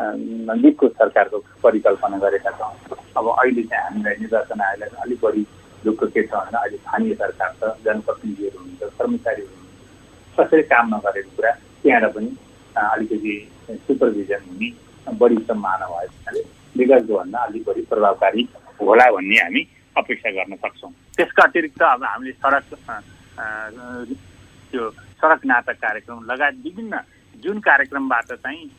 [SPEAKER 3] नजिकको सरकारको परिकल्पना गरेका छौँ। अब अहिले चाहिँ हामीलाई निर्वाचन आयोगलाई अलिक बढी दुःख के छ भने अहिले स्थानीय सरकार छ जनप्रतिनिधिहरू हुनुहुन्छ कर्मचारीहरू हुनुहुन्छ। कसरी काम नगरेको कुरा त्यहाँबाट पनि अलिकति सुपरभिजन हुने बढी सम्भावना भएको हुनाले विगतको भन्दा अलिक बढी प्रभावकारी होला भन्ने हामी अपेक्षा गर्न सक्छौँ। त्यसका अतिरिक्त अब हामीले सडक त्यो सडक नाटक कार्यक्रम लगायत विभिन्न जुन कार्यक्रमबाट चाहिँ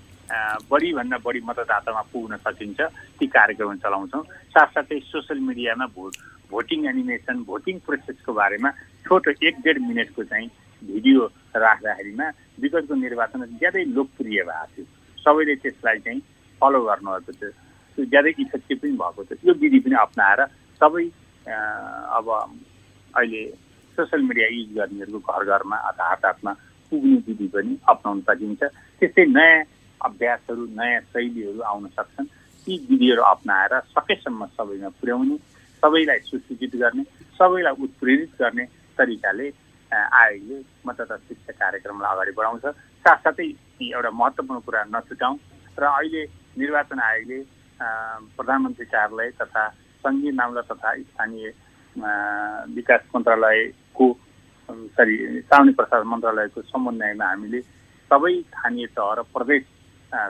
[SPEAKER 3] बढीभन्दा बढी मतदातामा पुग्न सकिन्छ ती कार्यक्रम चलाउँछौँ। साथसाथै सोसियल मिडियामा भोट भोटिङ एनिमेसन भोटिङ प्रोसेसको बारेमा छोटो एक डेढ मिनटको चाहिँ भिडियो राख्दाखेरिमा विगतको निर्वाचन ज्यादै लोकप्रिय भएको थियो। सबैले त्यसलाई चाहिँ फलो गर्नुभएको थियो। त्यो ज्यादै इफेक्टिभ पनि भएको थियो। यो विधि पनि अप्नाएर सबै अब अहिले सोसियल मिडिया युज गर्नेहरूको घर घरमा अथवा हात हातमा पुग्ने विधि पनि अप्नाउन सकिन्छ। त्यस्तै नयाँ अभ्यासहरू नयाँ शैलीहरू आउन सक्छन्। ती विधिहरू अप्नाएर सकेसम्म सबैमा पुर्याउने सबैलाई सुसूचित गर्ने सबैलाई उत्प्रेरित गर्ने तरिकाले आयोगले मतदाता शिक्षा कार्यक्रमलाई अगाडि बढाउँछ। साथसाथै एउटा महत्त्वपूर्ण कुरा नछुटाउँ र अहिले निर्वाचन आयोगले प्रधानमन्त्री कार्यालय तथा सङ्घीय मामला तथा स्थानीय विकास मन्त्रालयको सरी साउनी प्रसाद मन्त्रालयको समन्वयमा हामीले सबै स्थानीय तह र प्रदेश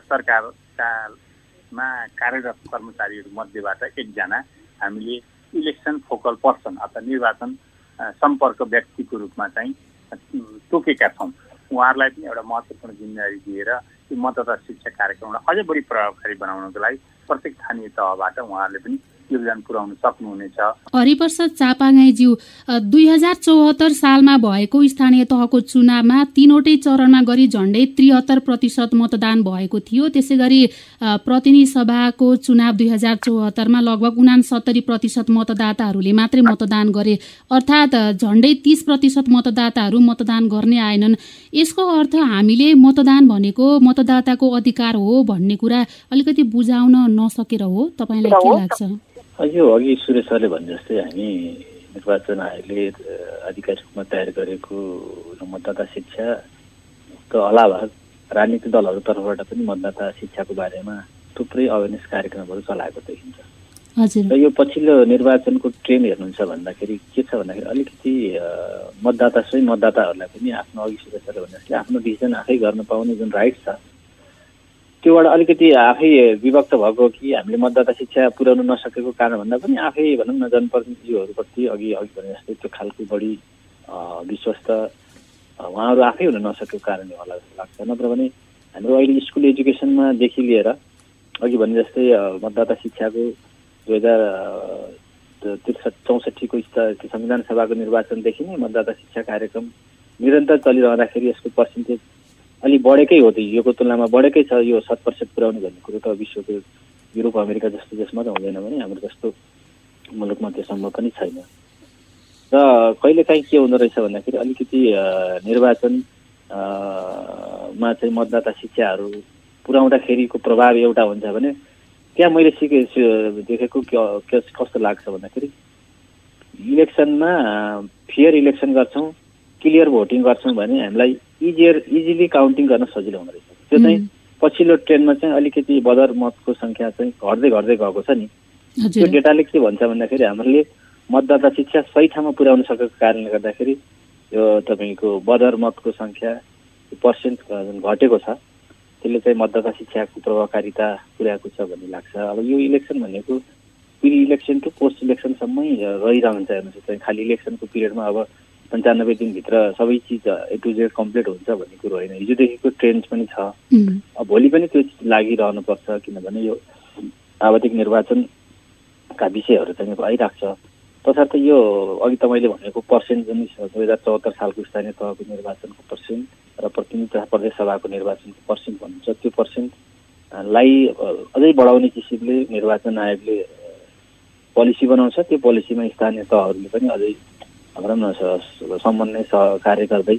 [SPEAKER 3] सरकारकामा कार्यरत कर्मचारीहरू मध्येबाट एकजना हामीले इलेक्सन फोकल पर्सन अथवा निर्वाचन सम्पर्क व्यक्तिको रूपमा चाहिँ तोकेका छौँ। उहाँहरूलाई पनि एउटा महत्त्वपूर्ण जिम्मेवारी दिएर यो मतदाता शिक्षा कार्यक्रमलाई अझै बढी प्रभावकारी बनाउनको लागि प्रत्येक स्थानीय तहबाट उहाँहरूले पनि योगदान पुर्याउन सक्नुहुनेछ।
[SPEAKER 2] हरिप्रसाद चापागाईज्यू दुई हजार चौहत्तर सालमा भएको स्थानीय तहको चुनावमा तीनवटै चरणमा गरी झण्डै त्रिहत्तर प्रतिशत मतदान भएको थियो। त्यसै गरी प्रतिनिधि सभाको चुनाव दुई हजार चौहत्तरमा लगभग उनासत्तरी प्रतिशत मतदाताहरूले मात्रै मतदान गरे अर्थात् झण्डै तिस प्रतिशत मतदाताहरू मतदान गर्ने आएनन्। यसको अर्थ हामीले मतदान भनेको मतदाताको अधिकार हो भन्ने कुरा अलिकति बुझाउन नसकेर हो। तपाईँलाई के लाग्छ?
[SPEAKER 4] यो अघि सुरेश सरले भने जस्तै हामी निर्वाचन आयोगले आधिकारिक रूपमा तयार गरेको मतदाता शिक्षाको अलावा राजनीतिक दलहरू तर्फबाट पनि मतदाता शिक्षाको बारेमा थुप्रै अवेरनेस कार्यक्रमहरू चलाएको देखिन्छ। र यो पछिल्लो निर्वाचनको ट्रेन हेर्नुहुन्छ भन्दाखेरि के छ भन्दाखेरि अलिकति मतदाता स्वयं मतदाताहरूलाई पनि आफ्नो अघि सुरेश सरले भने जस्तै आफ्नो डिसिजन आफै गर्न पाउने जुन राइट छ त्योबाट अलिकति आफै विभक्त भएको कि हामीले मतदाता शिक्षा पुर्याउन नसकेको कारण भन्दा पनि आफै भनौँ न जनप्रतिनिधिहरूप्रति अघि अघि भने जस्तै त्यो खालको बढी विश्वस्त उहाँहरू आफै हुन नसकेको कारणले होला जस्तो लाग्छ। नत्र भने हाम्रो अहिले स्कुल एजुकेसनमादेखि लिएर अघि भने जस्तै मतदाता शिक्षाको दुई हजार त्रिसठी चौसठीको संविधान सभाको निर्वाचनदेखि नै मतदाता शिक्षा कार्यक्रम निरन्तर चलिरहँदाखेरि यसको पर्सेन्टेज अलि बढेकै हो त योको तुलनामा बढेकै छ यो शत प्रतिशत पुऱ्याउने भन्ने कुरो त विश्वको युरोप अमेरिका जस्तो देशमा त हुँदैन भने हाम्रो जस्तो मुलुकमा त्यो सम्भव पनि छैन। र कहिलेकाहीँ के हुँदो रहेछ भन्दाखेरि अलिकति निर्वाचन मा चाहिँ मतदाता शिक्षाहरू पुर्याउँदाखेरिको प्रभाव एउटा हुन्छ भने त्यहाँ मैले सिके देखेको कस्तो लाग्छ भन्दाखेरि इलेक्सनमा फेयर इलेक्सन गर्छौँ क्लियर भोटिङ गर्छौँ भने हामीलाई इजियर इजिली काउन्टिङ गर्न सजिलो हुँदो रहेछ। त्यो चाहिँ पछिल्लो ट्रेनमा चाहिँ अलिकति बदर मतको सङ्ख्या चाहिँ घट्दै घट्दै गएको छ नि। त्यो डेटाले के भन्छ भन्दाखेरि हामीले मतदाता शिक्षा सही ठाउँमा पुर्याउन सकेको कारणले गर्दाखेरि यो तपाईँको बदर मतको सङ्ख्या पर्सेन्ट घटेको छ त्यसले चाहिँ मतदाता शिक्षाको प्रभावकारिता पुर्याएको छ भन्ने लाग्छ। अब यो इलेक्सन भनेको प्रि इलेक्सन टु पोस्ट इलेक्सनसम्मै रहिरहन्छ हेर्नुहोस्। चाहिँ खालि इलेक्सनको पिरियडमा अब पन्चानब्बे दिनभित्र सबै चिज ए टु जेड कम्प्लिट हुन्छ भन्ने कुरो होइन। हिजोदेखिको ट्रेन्ड पनि छ। अब भोलि पनि त्यो लागिरहनुपर्छ किनभने यो आवधिक निर्वाचनका विषयहरू चाहिँ आइरहेको छ तसर्थ यो अघि त मैले भनेको पर्सेन्ट जुन दुई हजार चौहत्तर सालको स्थानीय तहको निर्वाचनको पर्सेन्ट र प्रतिनिधि तथा प्रदेश सभाको निर्वाचनको पर्सेन्ट भन्नुहुन्छ त्यो पर्सेन्टलाई अझै बढाउने किसिमले निर्वाचन आयोगले पोलिसी बनाउँछ। त्यो पोलिसीमा स्थानीय तहहरूले पनि अझै भनौँ न समन्वय कार्य गर्दै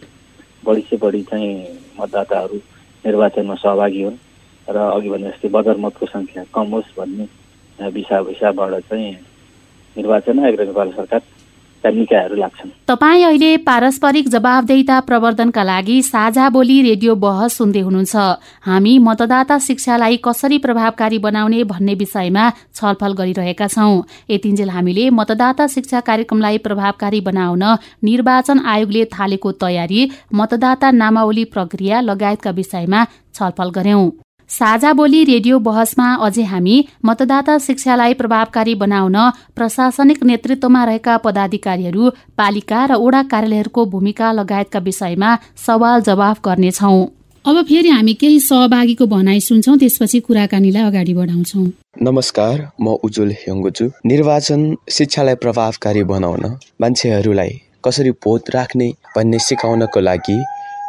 [SPEAKER 4] बढी से बढी चाहिँ मतदाताहरू निर्वाचनमा सहभागी हुन् र अघि भने जस्तै बजार मतको सङ्ख्या कम होस् भन्ने विषय विषयबाट चाहिँ निर्वाचन आयोग र नेपाल सरकार निकायहरू लाग्छन्।
[SPEAKER 2] तपाईँ अहिले पारस्परिक जवाबदेहिता प्रवर्धनका लागि साझा बोली रेडियो बहस सुन्दै हुनुहुन्छ। हामी मतदाता शिक्षालाई कसरी प्रभावकारी बनाउने भन्ने विषयमा छलफल गरिरहेका छौं। यतिन्जेल हामीले मतदाता शिक्षा कार्यक्रमलाई प्रभावकारी बनाउन निर्वाचन आयोगले थालेको तयारी मतदाता नामावली प्रक्रिया लगायतका विषयमा छलफल गर्यौं। साझा बोली रेडियो बहसमा अझै हामी मतदाता शिक्षालाई प्रभावकारी बनाउन प्रशासनिक नेतृत्वमा रहेका पदाधिकारीहरू पालिका र ओडा कार्यालयहरूको भूमिका लगायतका विषयमा सवाल जवाफ गर्नेछौ। अब फेरि हामी केही सहभागीको भनाइ सुन्छौं त्यसपछि कुराकानीलाई अगाडि बढाउँछौ।
[SPEAKER 9] नमस्कार म उज्जवल हेङ्गोजु। निर्वाचन शिक्षालाई प्रभावकारी बनाउन मान्छेहरूलाई कसरी भोट राख्ने भन्ने सिकाउनको लागि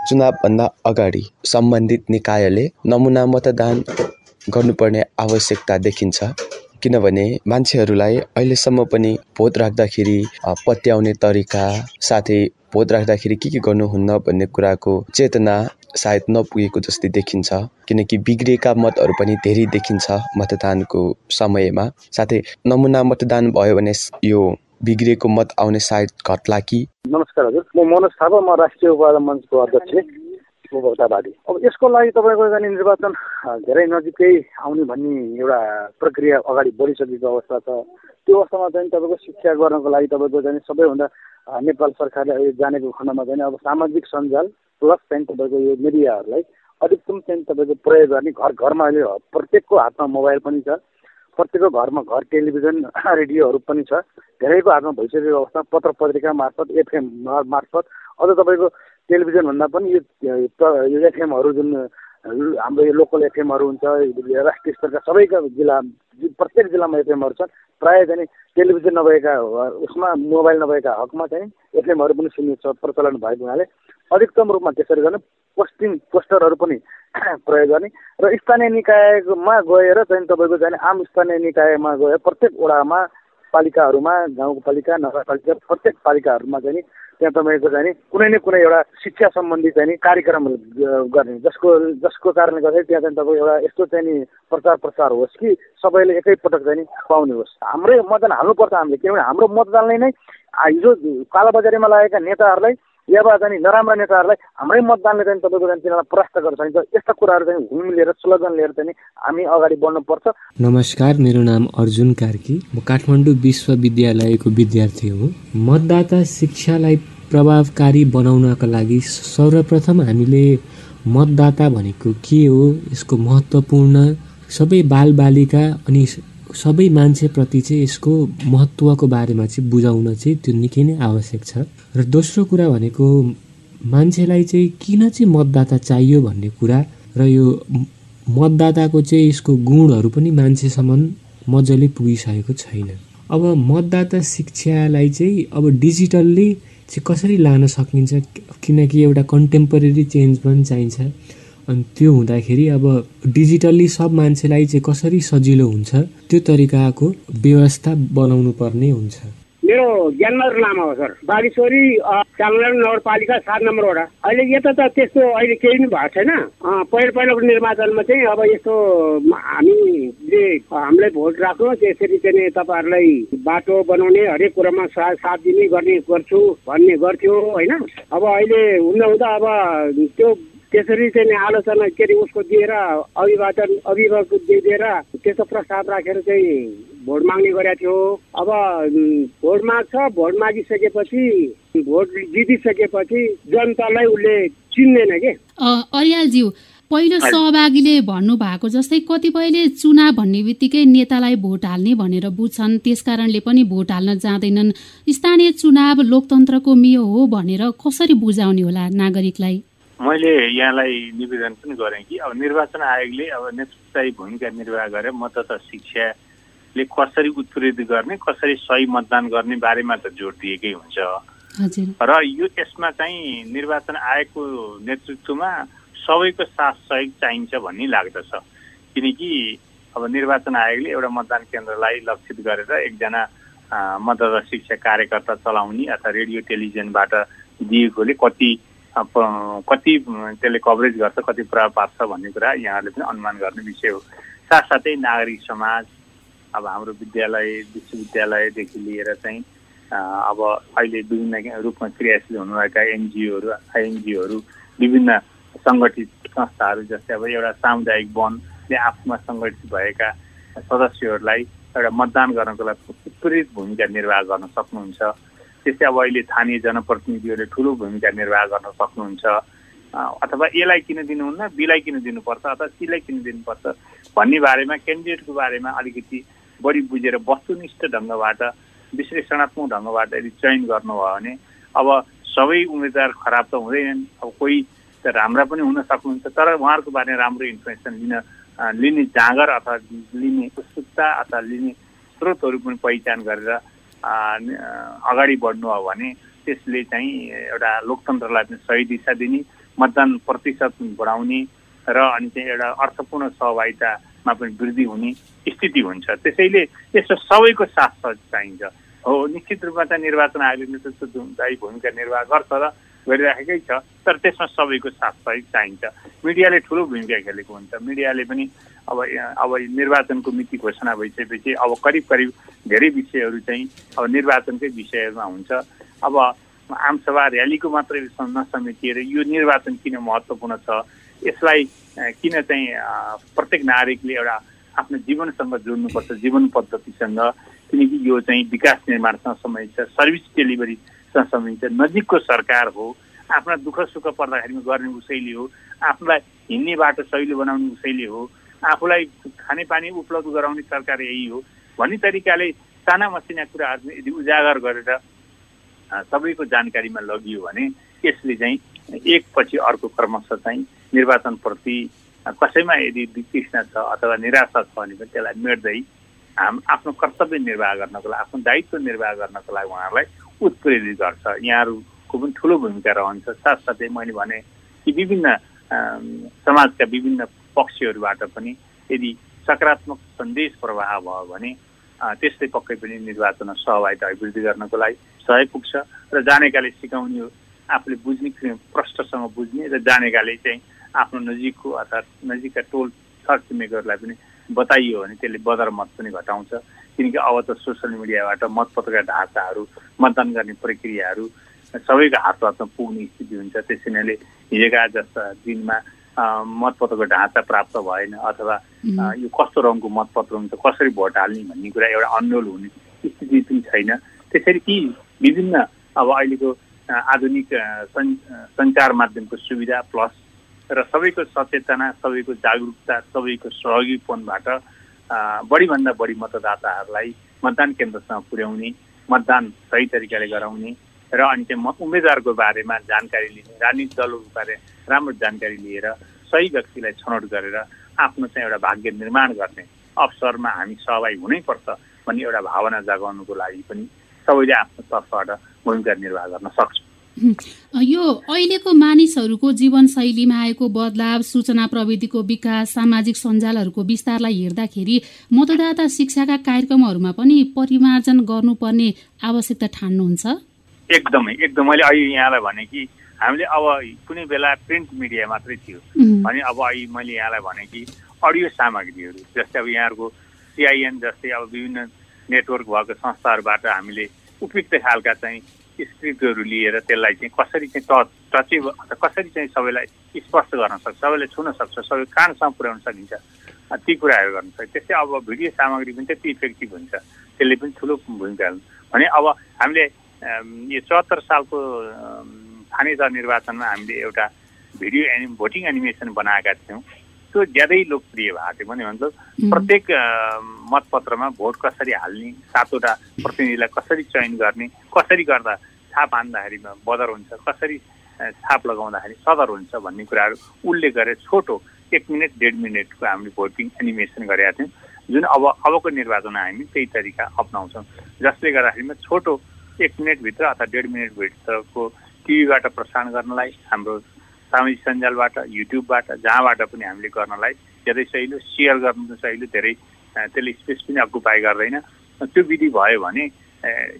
[SPEAKER 9] चुनावभन्दा अगाडि सम्बन्धित निकायले नमुना मतदान गर्नुपर्ने आवश्यकता देखिन्छ। किनभने मान्छेहरूलाई अहिलेसम्म पनि भोट राख्दाखेरि पत्याउने तरिका साथै भोट राख्दाखेरि के के गर्नुहुन्न भन्ने कुराको चेतना सायद नपुगेको जस्तै देखिन्छ। किनकि बिग्रिएका मतहरू पनि धेरै देखिन्छ मतदानको समयमा। साथै नमुना मतदान भयो भने यो बिग्रिएको मत आउने सायद घट्ला कि?
[SPEAKER 10] नमस्कार हजुर म मनोज थापा म राष्ट्रिय उपाधि मञ्चको अध्यक्ष उपभोक्तावादी अब यसको लागि तपाईँको जाने निर्वाचन धेरै नजिकै आउने भन्ने एउटा प्रक्रिया अगाडि बढिसकेको अवस्था छ। त्यो अवस्थामा चाहिँ तपाईँको शिक्षा गर्नको लागि तपाईँको चाहिँ सबैभन्दा नेपाल सरकारले अहिले जानेको खण्डमा चाहिँ अब सामाजिक सञ्जाल प्लस चाहिँ तपाईँको यो मिडियाहरूलाई अधिकतम चाहिँ तपाईँको प्रयोग गर्ने घर घरमा अहिले प्रत्येकको हातमा मोबाइल पनि छ। प्रत्येकको घरमा घर टेलिभिजन रेडियोहरू पनि छ। धेरैको हातमा भइसकेको अवस्था पत्र पत्रिका मार्फत एफएम मार्फत। अझ तपाईँको टेलिभिजनभन्दा पनि यो एफएमहरू जुन हाम्रो यो लोकल एफएमहरू हुन्छ राष्ट्रिय स्तरका सबैका जिल्ला प्रत्येक जिल्लामा एफएमहरू छन्। प्रायः चाहिँ टेलिभिजन नभएका उसमा मोबाइल नभएका हकमा चाहिँ एफएमहरू पनि सुन्ने प्रचलन भएको हुनाले। अधिकतम रूपमा त्यसरी गर्ने पोस्टिङ पोस्टरहरू पनि प्रयोग गर्ने। र स्थानीय निकायमा गएर चाहिँ तपाईँको चाहिँ आम स्थानीय निकायमा गएर प्रत्येक वडामा पालिकाहरूमा गाउँपालिका नगरपालिका प्रत्येक पालिकाहरूमा चाहिँ त्यहाँ तपाईँको चाहिँ कुनै न कुनै एउटा शिक्षा सम्बन्धी चाहिँ कार्यक्रम गर्ने। जसको जसको कारणले गर्दाखेरि त्यहाँ चाहिँ तपाईँको एउटा यस्तो चाहिँ नि प्रचार प्रसार होस् कि सबैले एकैपटक चाहिँ पाउने होस्। हाम्रै मतदान हाल्नुपर्छ हामीले किनभने हाम्रो मतदानले नै हिजो कालोबजारीमा लागेका नेताहरूलाई या चाहिँ नराम्रा नेताहरूलाई हाम्रै मतदानले चाहिँ तपाईँको चाहिँ तिनीहरूलाई परास्त गर्न सकिन्छ यस्ता कुराहरू चाहिँ हुम लिएर स्लोगन लिएर चाहिँ हामी अगाडि बढ्नुपर्छ।
[SPEAKER 11] नमस्कार मेरो नाम अर्जुन कार्की। म काठमाडौँ विश्वविद्यालयको विद्यार्थी हुँ। मतदाता शिक्षालाई प्रभावकारी बनाउनका लागि सर्वप्रथम हामीले मतदाता भनेको के हो यसको महत्त्वपूर्ण सबै बालबालिका अनि सबै मान्छेप्रति चाहिँ यसको महत्त्वको बारेमा चाहिँ बुझाउन चाहिँ त्यो निकै नै आवश्यक छ। र दोस्रो कुरा भनेको मान्छेलाई चाहिँ किन चाहिँ मतदाता चाहियो भन्ने कुरा र यो मतदाताको चाहिँ यसको गुणहरू पनि मान्छेसम्म मजाले पुगिसकेको छैन। अब मतदाता शिक्षालाई चाहिँ अब डिजिटल्ली चाहिँ कसरी लान सकिन्छ? किनकि एउटा कन्टेम्पोरेरी चेन्ज पनि चाहिन्छ। अनि त्यो हुँदाखेरि अब डिजिटल्ली सब मान्छेलाई चाहिँ कसरी सजिलो हुन्छ त्यो तरिकाको व्यवस्था बनाउनु पर्ने हुन्छ।
[SPEAKER 12] मेरो ज्ञानबहादुर लामा हो सर। बागेश्वरी चामलिङ नगरपालिका सात नम्बर वडा। अहिले यता त त्यस्तो अहिले केही पनि भएको छैन। पहिलो पहिलोको निर्वाचनमा चाहिँ अब यस्तो हामीले हामीलाई भोट राख्नु त्यसरी चाहिँ तपाईँहरूलाई बाटो बनाउने हरेक कुरामा साथ दिने गर्ने गर्छु भन्ने गर्थ्यो होइन? अब अहिले हुँदा हुँदा अब त्यो त्यसरी चाहिँ आलोचना के अरे उसको दिएर अभिवादन अभिभावक दिएर त्यस्तो प्रस्ताव राखेर चाहिँ भोट माग्ने गरेको थियो। अब भोट माग्छ भोट मागिसकेपछि भोट जितिसकेपछि जनतालाई उसले चिन्दैन के?
[SPEAKER 2] अरियालज्यू पहिलो सहभागीले भन्नु भएको जस्तै कतिपयले चुनाव भन्ने बित्तिकै नेतालाई भोट हाल्ने भनेर बुझ्छन्। त्यसकारणले पनि भोट हाल्न जाँदैनन्। स्थानीय चुनाव लोकतन्त्रको मियो हो भनेर कसरी बुझाउने होला नागरिकलाई?
[SPEAKER 3] मैले यहाँलाई निवेदन पनि गरेँ कि अब निर्वाचन आयोगले अब नेतृत्वलाई भूमिका निर्वाह गरेर मतदाता शिक्षाले कसरी उत्प्रेरित गर्ने कसरी सही मतदान गर्ने बारेमा त जोड दिएकै हुन्छ। र यो यसमा चाहिँ निर्वाचन आयोगको नेतृत्वमा सबैको साथ सहयोग चाहिन्छ भन्ने लाग्दछ। किनकि अब निर्वाचन आयोगले एउटा मतदान केन्द्रलाई लक्षित गरेर एकजना मतदाता शिक्षा कार्यकर्ता चलाउने अथवा रेडियो टेलिभिजनबाट दिएकोले कति कति त्यसले कभरेज गर्छ कति प्रभाव पार्छ भन्ने कुरा यहाँहरूले पनि अनुमान गर्ने विषय हो। साथसाथै नागरिक समाज अब हाम्रो विद्यालय विश्वविद्यालयदेखि लिएर चाहिँ अब अहिले विभिन्न रूपमा क्रियाशील हुनुभएका एनजिओहरू आइएनजिओहरू विभिन्न सङ्गठित संस्थाहरू जस्तै अब एउटा सामुदायिक वनले आफूमा सङ्गठित भएका सदस्यहरूलाई एउटा मतदान गर्नको लागि उत्प्रेरित भूमिका निर्वाह गर्न सक्नुहुन्छ। त्यस्तै अब अहिले स्थानीय जनप्रतिनिधिहरूले ठुलो भूमिका निर्वाह गर्न सक्नुहुन्छ। अथवा एलाई किन दिनुहुन्न बीलाई किन दिनुपर्छ अथवा सीलाई किन दिनुपर्छ भन्ने बारेमा क्यान्डिडेटको बारेमा अलिकति बढी बुझेर वस्तुनिष्ठ ढङ्गबाट विश्लेषणात्मक ढङ्गबाट यदि चयन गर्नुभयो भने अब सबै उम्मेदवार खराब त हुँदैनन् अब कोही त राम्रा पनि हुन सक्नुहुन्छ तर उहाँहरूको बारेमा राम्रो इन्फर्मेसन लिन लिने जाँगर अथवा लिने उत्सुकता अथवा लिने स्रोतहरू पनि पहिचान गरेर अगाडि बढ्नु हो भने त्यसले चाहिँ एउटा लोकतन्त्रलाई पनि सही दिशा दिने मतदान प्रतिशत बढाउने र अनि चाहिँ एउटा अर्थपूर्ण सहभागितामा पनि वृद्धि हुने स्थिति हुन्छ। त्यसैले यसो सबैको साथ चाहिन्छ। हो निश्चित रूपमा चाहिँ निर्वाचन आयोगले नेतृत्वदायी भूमिका निर्वाह गर्छ र गरिराखेकै छ तर त्यसमा सबैको साथ सहयोग चाहिन्छ। मिडियाले ठुलो भूमिका खेलेको हुन्छ। मिडियाले पनि अब अब निर्वाचनको मिति घोषणा भइसकेपछि अब करिब करिब धेरै विषयहरू चाहिँ अब निर्वाचनकै विषयमा हुन्छ। अब आमसभा र्यालीको मात्रै नसमेटिएर यो निर्वाचन किन महत्त्वपूर्ण छ? यसलाई किन चाहिँ प्रत्येक नागरिकले एउटा आफ्नो जीवनसँग जोड्नुपर्छ जीवन पद्धतिसँग? किनकि यो चाहिँ विकास निर्माणसँग सम्बन्धित छ सर्भिस डेलिभरीसँग सम्बन्धित छ नजिकको सरकार हो आफ्ना दुःख सुख पर्दाखेरिमा गर्ने उसैले हो आफूलाई हिँड्ने बाटो सहिलो बनाउने उसैले हो आफूलाई खानेपानी उपलब्ध गराउने सरकार यही हो भन्ने तरिकाले साना मसिना कुराहरू यदि उजागर गरेर सबैको जानकारीमा लगियो भने यसले चाहिँ एकपछि अर्को क्रमशः चाहिँ निर्वाचनप्रति कसैमा यदि वितृष्णा छ अथवा निराशा छ भने पनि त्यसलाई मेट्दै आफ्नो कर्तव्य निर्वाह गर्नको लागि आफ्नो दायित्व निर्वाह गर्नको लागि उहाँहरूलाई उत्प्रेरित गर्छ। यहाँहरूको पनि ठुलो भूमिका रहन्छ। साथसाथै मैले भने कि विभिन्न समाजका विभिन्न पक्षहरूबाट पनि यदि सकारात्मक सन्देश प्रवाह भयो भने त्यस्तै पक्कै पनि निर्वाचनमा सहभागिता अभिवृद्धि गर्नको लागि सहयोग पुग्छ र जानेकाले सिकाउने हो आफूले बुझ्ने प्रष्टसँग बुझ्ने र जानेकाले चाहिँ आफ्नो नजिकको अर्थात् नजिकका टोल छरछिमेकीहरूलाई पनि बताइयो भने त्यसले बदर मत पनि घटाउँछ। किनकि अब त सोसियल मिडियाबाट मतपत्रका ढाँचाहरू मतदान गर्ने प्रक्रियाहरू सबैको हात हातमा पुग्ने स्थिति हुन्छ। त्यसैले हिजोका जस्ता दिनमा मतपत्रको ढाँचा प्राप्त भएन अथवा यो कस्तो रङको मतपत्र हुन्छ कसरी भोट हाल्ने भन्ने कुरा एउटा अन्यल हुने स्थिति पनि छैन। त्यसरी ती विभिन्न अब अहिलेको आधुनिक सञ्चार माध्यमको सुविधा प्लस र सबैको सचेतना सबैको जागरुकता सबैको सहयोगीपनबाट बढीभन्दा बढी मतदाताहरूलाई मतदान केन्द्रसँग पुर्याउने मतदान सही तरिकाले गराउने र अनि चाहिँ उम्मेद्वारको बारेमा जानकारी लिने राजनीतिक दलहरूको बारे राम्रो जानकारी लिएर सही व्यक्तिलाई छनौट गरेर आफ्नो चाहिँ एउटा भाग्य निर्माण गर्ने अवसरमा हामी सहभागी हुनैपर्छ भन्ने एउटा भावना जगाउनुको लागि पनि सबैले आफ्नो तर्फबाट भूमिका निर्वाह गर्न सक्छौँ।
[SPEAKER 2] यो अहिलेको मानिसहरूको जीवनशैलीमा आएको बदलाव सूचना प्रविधिको विकास सामाजिक सञ्जालहरूको विस्तारलाई हेर्दाखेरि मतदाता शिक्षाका कार्यक्रमहरूमा पनि परिमार्जन गर्नुपर्ने आवश्यकता ठान्नुहुन्छ?
[SPEAKER 3] एकदमै एकदम। मैले अहिले यहाँलाई भने कि हामीले अब कुनै बेला प्रिन्ट मिडिया मात्रै थियो। भने अब अहिले मैले यहाँलाई भने कि अडियो सामग्रीहरू जस्तै अब यहाँहरूको सिआइएन जस्तै अब विभिन्न नेटवर्क भएको संस्थाहरूबाट हामीले उपयुक्त खालका चाहिँ स्क्रिप्टहरू लिएर त्यसलाई चाहिँ कसरी चाहिँ टच टचै कसरी चाहिँ सबैलाई स्पष्ट गर्न सक्छ सबैलाई छुन सक्छ सबै कानसम्म पुर्याउन सकिन्छ ती कुराहरू गर्न सक्छ। त्यस्तै अब भिडियो सामग्री पनि त्यति इफेक्टिभ हुन्छ त्यसले पनि ठुलो भूमिका भने अब हामीले यो चौहत्तर सालको स्थानीय निर्वाचनमा हामीले एउटा भिडियो एनि भोटिङ एनिमेसन बनाएका थियौँ। त्यो ज्यादै लोकप्रिय भएको थियो भने मतलब प्रत्येक मतपत्रमा भोट कसरी हाल्ने सातवटा प्रतिनिधिलाई कसरी चयन गर्ने कसरी गर्दा छाप हान्दाखेरिमा बदर हुन्छ कसरी छाप लगाउँदाखेरि सदर हुन्छ भन्ने कुराहरू उल्लेख गरेर छोटो एक मिनट डेढ मिनटको हामीले भोटिङ एनिमेसन गरेका थियौँ। जुन अब अबको निर्वाचनमा हामी त्यही तरिका अप्नाउँछौँ। जसले गर्दाखेरिमा छोटो एक मिनटभित्र अथवा डेढ मिनटभित्रको टिभीबाट प्रसारण गर्नलाई हाम्रो सामाजिक सञ्जालबाट युट्युबबाट जहाँबाट पनि हामीले गर्नलाई धेरै सहिलो सेयर गर्नु सहिलो धेरै त्यसले स्पेस पनि अकुपाई गर्दैन। त्यो विधि भयो भने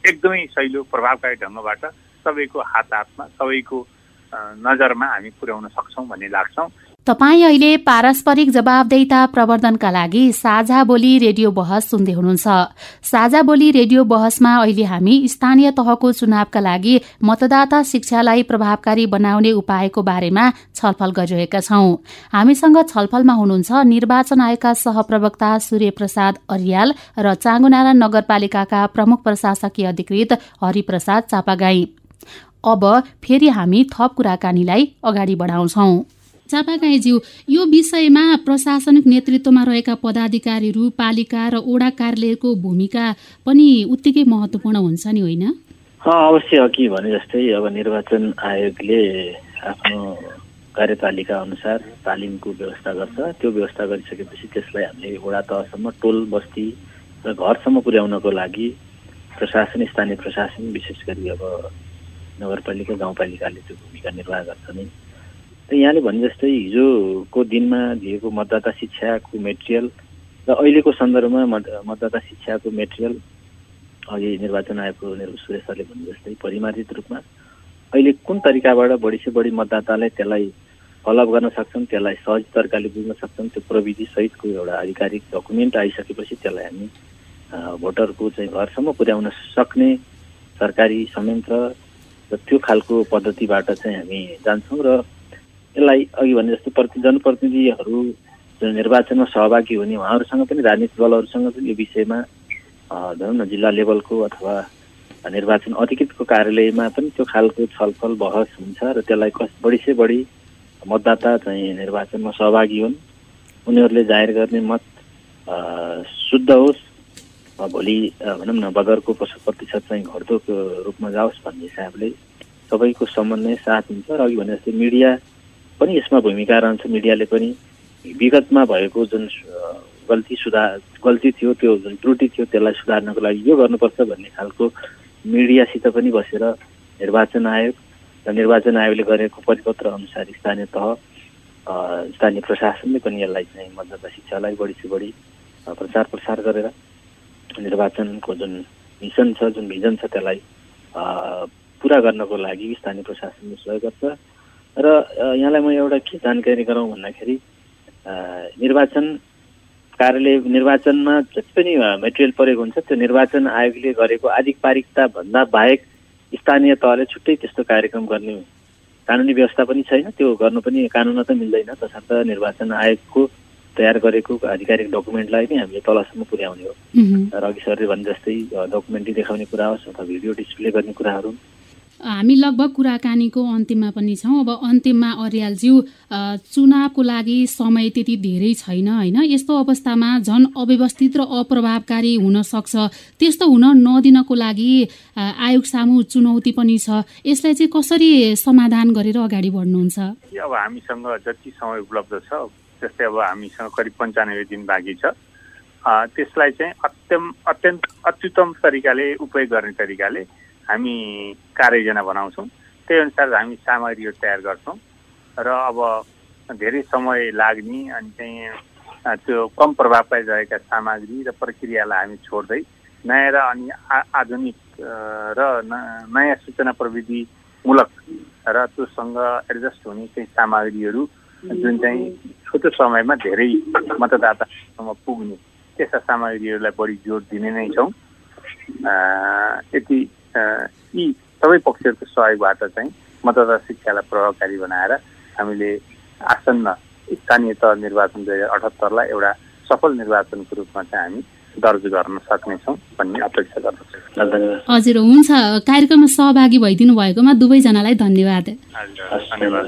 [SPEAKER 3] एकदमै सहिलो प्रभावकारी ढङ्गबाट सबैको हात हातमा सबैको नजरमा हामी पुर्याउन सक्छौँ भन्ने लाग्छौँ।
[SPEAKER 2] तपाईँ अहिले पारस्परिक जवाबदेता प्रवर्धनका लागि साझा बोली रेडियो बहस सुन्दै हुनुहुन्छ। साझा बोली रेडियो बहसमा अहिले हामी स्थानीय तहको चुनावका लागि मतदाता शिक्षालाई प्रभावकारी बनाउने उपायको बारेमा छलफल गरिरहेका छौं। हामीसँग छलफलमा हुनुहुन्छ निर्वाचन आयोगका सहप्रवक्ता सूर्य प्रसाद अरियाल र चाँगुनारायण नगरपालिकाका प्रमुख प्रशासकीय अधिकृत हरिप्रसाद चापागाई। अब फेरि हामी थप कुराकानीलाई अगाडि बढाउँछौं। चापागाईज्यू यो विषयमा प्रशासनिक नेतृत्वमा रहेका पदाधिकारीहरू पालिका र ओडा कार्यालयको भूमिका पनि उत्तिकै महत्त्वपूर्ण हुन्छ नि होइन?
[SPEAKER 4] अवश्य अघि भने जस्तै अब निर्वाचन आयोगले आफ्नो कार्यतालिका अनुसार तालिमको व्यवस्था गर्छ। त्यो व्यवस्था गरिसकेपछि त्यसलाई हामीले वडा तहसम्म टोल बस्ती र घरसम्म पुर्याउनको लागि प्रशासन स्थानीय प्रशासन विशेष गरी अब नगरपालिका गाउँपालिकाले त्यो भूमिका निर्वाह गर्छ नै। यहाँले भने जस्तै हिजोको दिनमा दिएको मतदाता शिक्षाको मेटेरियल र अहिलेको सन्दर्भमा मतदाता शिक्षाको मेटेरियल अघि निर्वाचन आयोगको सुरेश सरले भने जस्तै परिमार्जित रूपमा अहिले कुन तरिकाबाट बढी से बढी मतदाताले त्यसलाई फलोअप गर्न सक्छन् त्यसलाई सहज तरिकाले बुझ्न सक्छन् त्यो प्रविधि सहितको एउटा आधिकारिक डकुमेन्ट आइसकेपछि त्यसलाई हामी भोटरको चाहिँ घरसम्म पुर्याउन सक्ने सरकारी संयन्त्र र त्यो खालको पद्धतिबाट चाहिँ हामी जान्छौँ र यसलाई अघि भने जस्तो प्रति जनप्रतिनिधिहरू जुन निर्वाचनमा सहभागी हुने उहाँहरूसँग पनि राजनीतिक दलहरूसँग पनि यो विषयमा भनौँ न जिल्ला लेभलको अथवा निर्वाचन अधिकृतको कार्यालयमा पनि त्यो खालको छलफल बहस हुन्छ र त्यसलाई कस बढी से बढी मतदाता चाहिँ निर्वाचनमा सहभागी हुन्। उनीहरूले जाहेर गर्ने मत शुद्ध होस् भोलि भनौँ न बदरको प्रतिशत चाहिँ घट्दो रूपमा जाओस् भन्ने हिसाबले सबैको समन्वय साथ हुन्छ। र अघि भने जस्तै मिडिया पनि यसमा भूमिका रहन्छ मिडियाले पनि। विगतमा भएको जुन गल्ती सुधार गल्ती थियो त्यो जुन त्रुटि थियो त्यसलाई सुधार्नको लागि यो गर्नुपर्छ भन्ने खालको मिडियासित पनि बसेर निर्वाचन आयोग र निर्वाचन आयोगले गरेको परिपत्र अनुसार स्थानीय तह स्थानीय प्रशासनले पनि यसलाई चाहिँ मतदाता शिक्षालाई बढी से बढी प्रचार प्रसार गरेर निर्वाचनको जुन मिसन छ जुन भिजन छ त्यसलाई पुरा गर्नको लागि स्थानीय प्रशासनले सहयोग गर्छ। र यहाँलाई म एउटा के जानकारी गराउँ भन्दाखेरि निर्वाचन कार्यालय निर्वाचनमा जति पनि मेटेरियल परेको हुन्छ त्यो निर्वाचन आयोगले गरेको आधिकारिकता भन्दा बाहेक स्थानीय तहले छुट्टै त्यस्तो कार्यक्रम गर्ने कानुनी व्यवस्था पनि छैन। त्यो गर्नु पनि कानुनमा त मिल्दैन तसर्थ निर्वाचन आयोगको तयार गरेको आधिकारिक डकुमेन्टलाई नै हामीले तलसम्म पुर्याउने हो। र अघि सरले भने जस्तै डकुमेन्टरी देखाउने कुरा होस् अथवा भिडियो डिस्प्ले गर्ने कुराहरू।
[SPEAKER 2] हामी लगभग कुराकानीको अन्तिममा पनि छौँ। अब अन्तिममा अर्यालज्यू चुनावको लागि समय त्यति धेरै छैन होइन? यस्तो अवस्थामा झन् अव्यवस्थित र अप्रभावकारी हुन सक्छ। त्यस्तो हुन नदिनको लागि आयोग सामु चुनौती पनि छ। यसलाई चाहिँ कसरी समाधान गरेर अगाडि बढ्नुहुन्छ?
[SPEAKER 3] अब हामीसँग जति समय उपलब्ध छ जस्तै अब हामीसँग करिब पन्चानब्बे दिन बाँकी छ। त्यसलाई चाहिँ अत्यम अत्यन्त अत्युत्तम तरिकाले उपयोग गर्ने तरिकाले हामी कार्ययोजना बनाउँछौँ। त्यही अनुसार हामी सामग्रीहरू तयार गर्छौँ। र अब धेरै समय लाग्ने अनि चाहिँ त्यो कम प्रभावकारी रहेका सामग्री र प्रक्रियालाई हामी छोड्दै नयाँ र अनि आधुनिक र नयाँ सूचना प्रविधिमूलक र त्योसँग एडजस्ट हुने चाहिँ सामग्रीहरू जुन चाहिँ छोटो समयमा धेरै मतदातासम्म पुग्ने त्यस्ता सामग्रीहरूलाई बढी जोड दिने नै छौँ। यति यी सबै पक्षहरूको सहयोगबाट चाहिँ मतदाता शिक्षालाई प्रभावकारी बनाएर हामीले आसन्न स्थानीय तह निर्वाचन दुई हजार अठहत्तरलाई एउटा सफल निर्वाचनको रूपमा चाहिँ हामी दर्ज गर्न सक्नेछौँ भन्ने अपेक्षा गर्दछु।
[SPEAKER 2] हजुर हुन्छ। कार्यक्रममा सहभागी भइदिनु भएकोमा दुवैजनालाई धन्यवाद।
[SPEAKER 3] धन्यवाद।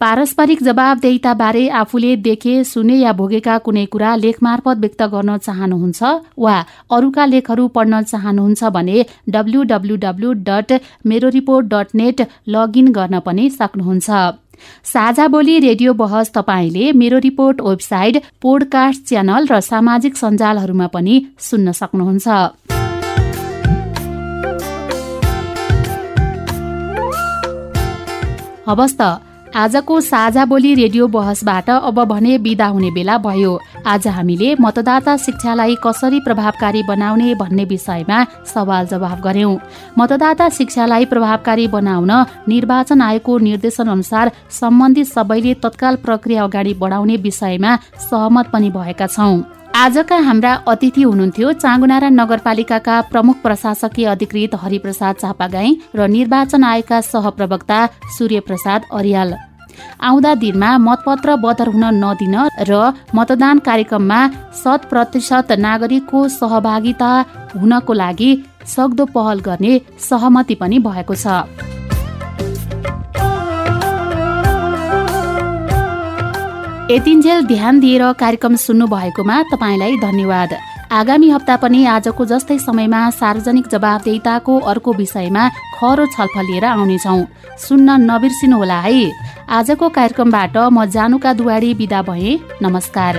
[SPEAKER 2] पारस्परिक जवाबदेहिताबारे आफूले देखे सुने या भोगेका कुनै कुरा लेख मार्फत व्यक्त गर्न चाहनुहुन्छ वा अरूका लेखहरू पढ्न चाहनुहुन्छ भने डब्लुडब्लुडब्लु dot Mero report dot net login गर्न पनि सक्नुहुन्छ। साझा बोली रेडियो बहस तपाईँले मेरो रिपोर्ट वेबसाइट पोडकास्ट च्यानल र सामाजिक सञ्जालहरूमा पनि सुन्न सक्नुहुन्छ। हवस् त। आजको साझा बोली रेडियो बहसबाट अब भने विदा हुने बेला भयो। आज हामीले मतदाता शिक्षालाई कसरी प्रभावकारी बनाउने भन्ने विषयमा सवाल जवाफ गर्यौं मतदाता शिक्षालाई प्रभावकारी बनाउन निर्वाचन आयोगको निर्देशन अनुसार सम्बन्धित सबैले तत्काल प्रक्रिया अगाडि बढाउने विषयमा सहमत पनि भएका छौं। आजका हाम्रा अतिथि हुनुहुन्थ्यो चाँगुनारा नगरपालिकाका प्रमुख प्रशासकीय अधिकृत हरिप्रसाद चापागाई र निर्वाचन आयोगका सहप्रवक्ता सूर्य प्रसाद अरियाल। आउँदा दिनमा मतपत्र बदर हुन नदिन र मतदान कार्यक्रममा शत प्रतिशत नागरिकको सहभागिता हुनको लागि सक्दो पहल गर्ने सहमति पनि भएको छ। यतिन्जेल ध्यान दिएर कार्यक्रम सुन्नु भएकोमा तपाईँलाई धन्यवाद। आगामी हप्ता पनि आजको जस्तै समयमा सार्वजनिक जवाबदेताको अर्को विषयमा खरो छलफल लिएर आउनेछौ। सुन्न नबिर्सिनुहोला है। आजको कार्यक्रमबाट म जानुका दुवाडी विदा भए। नमस्कार।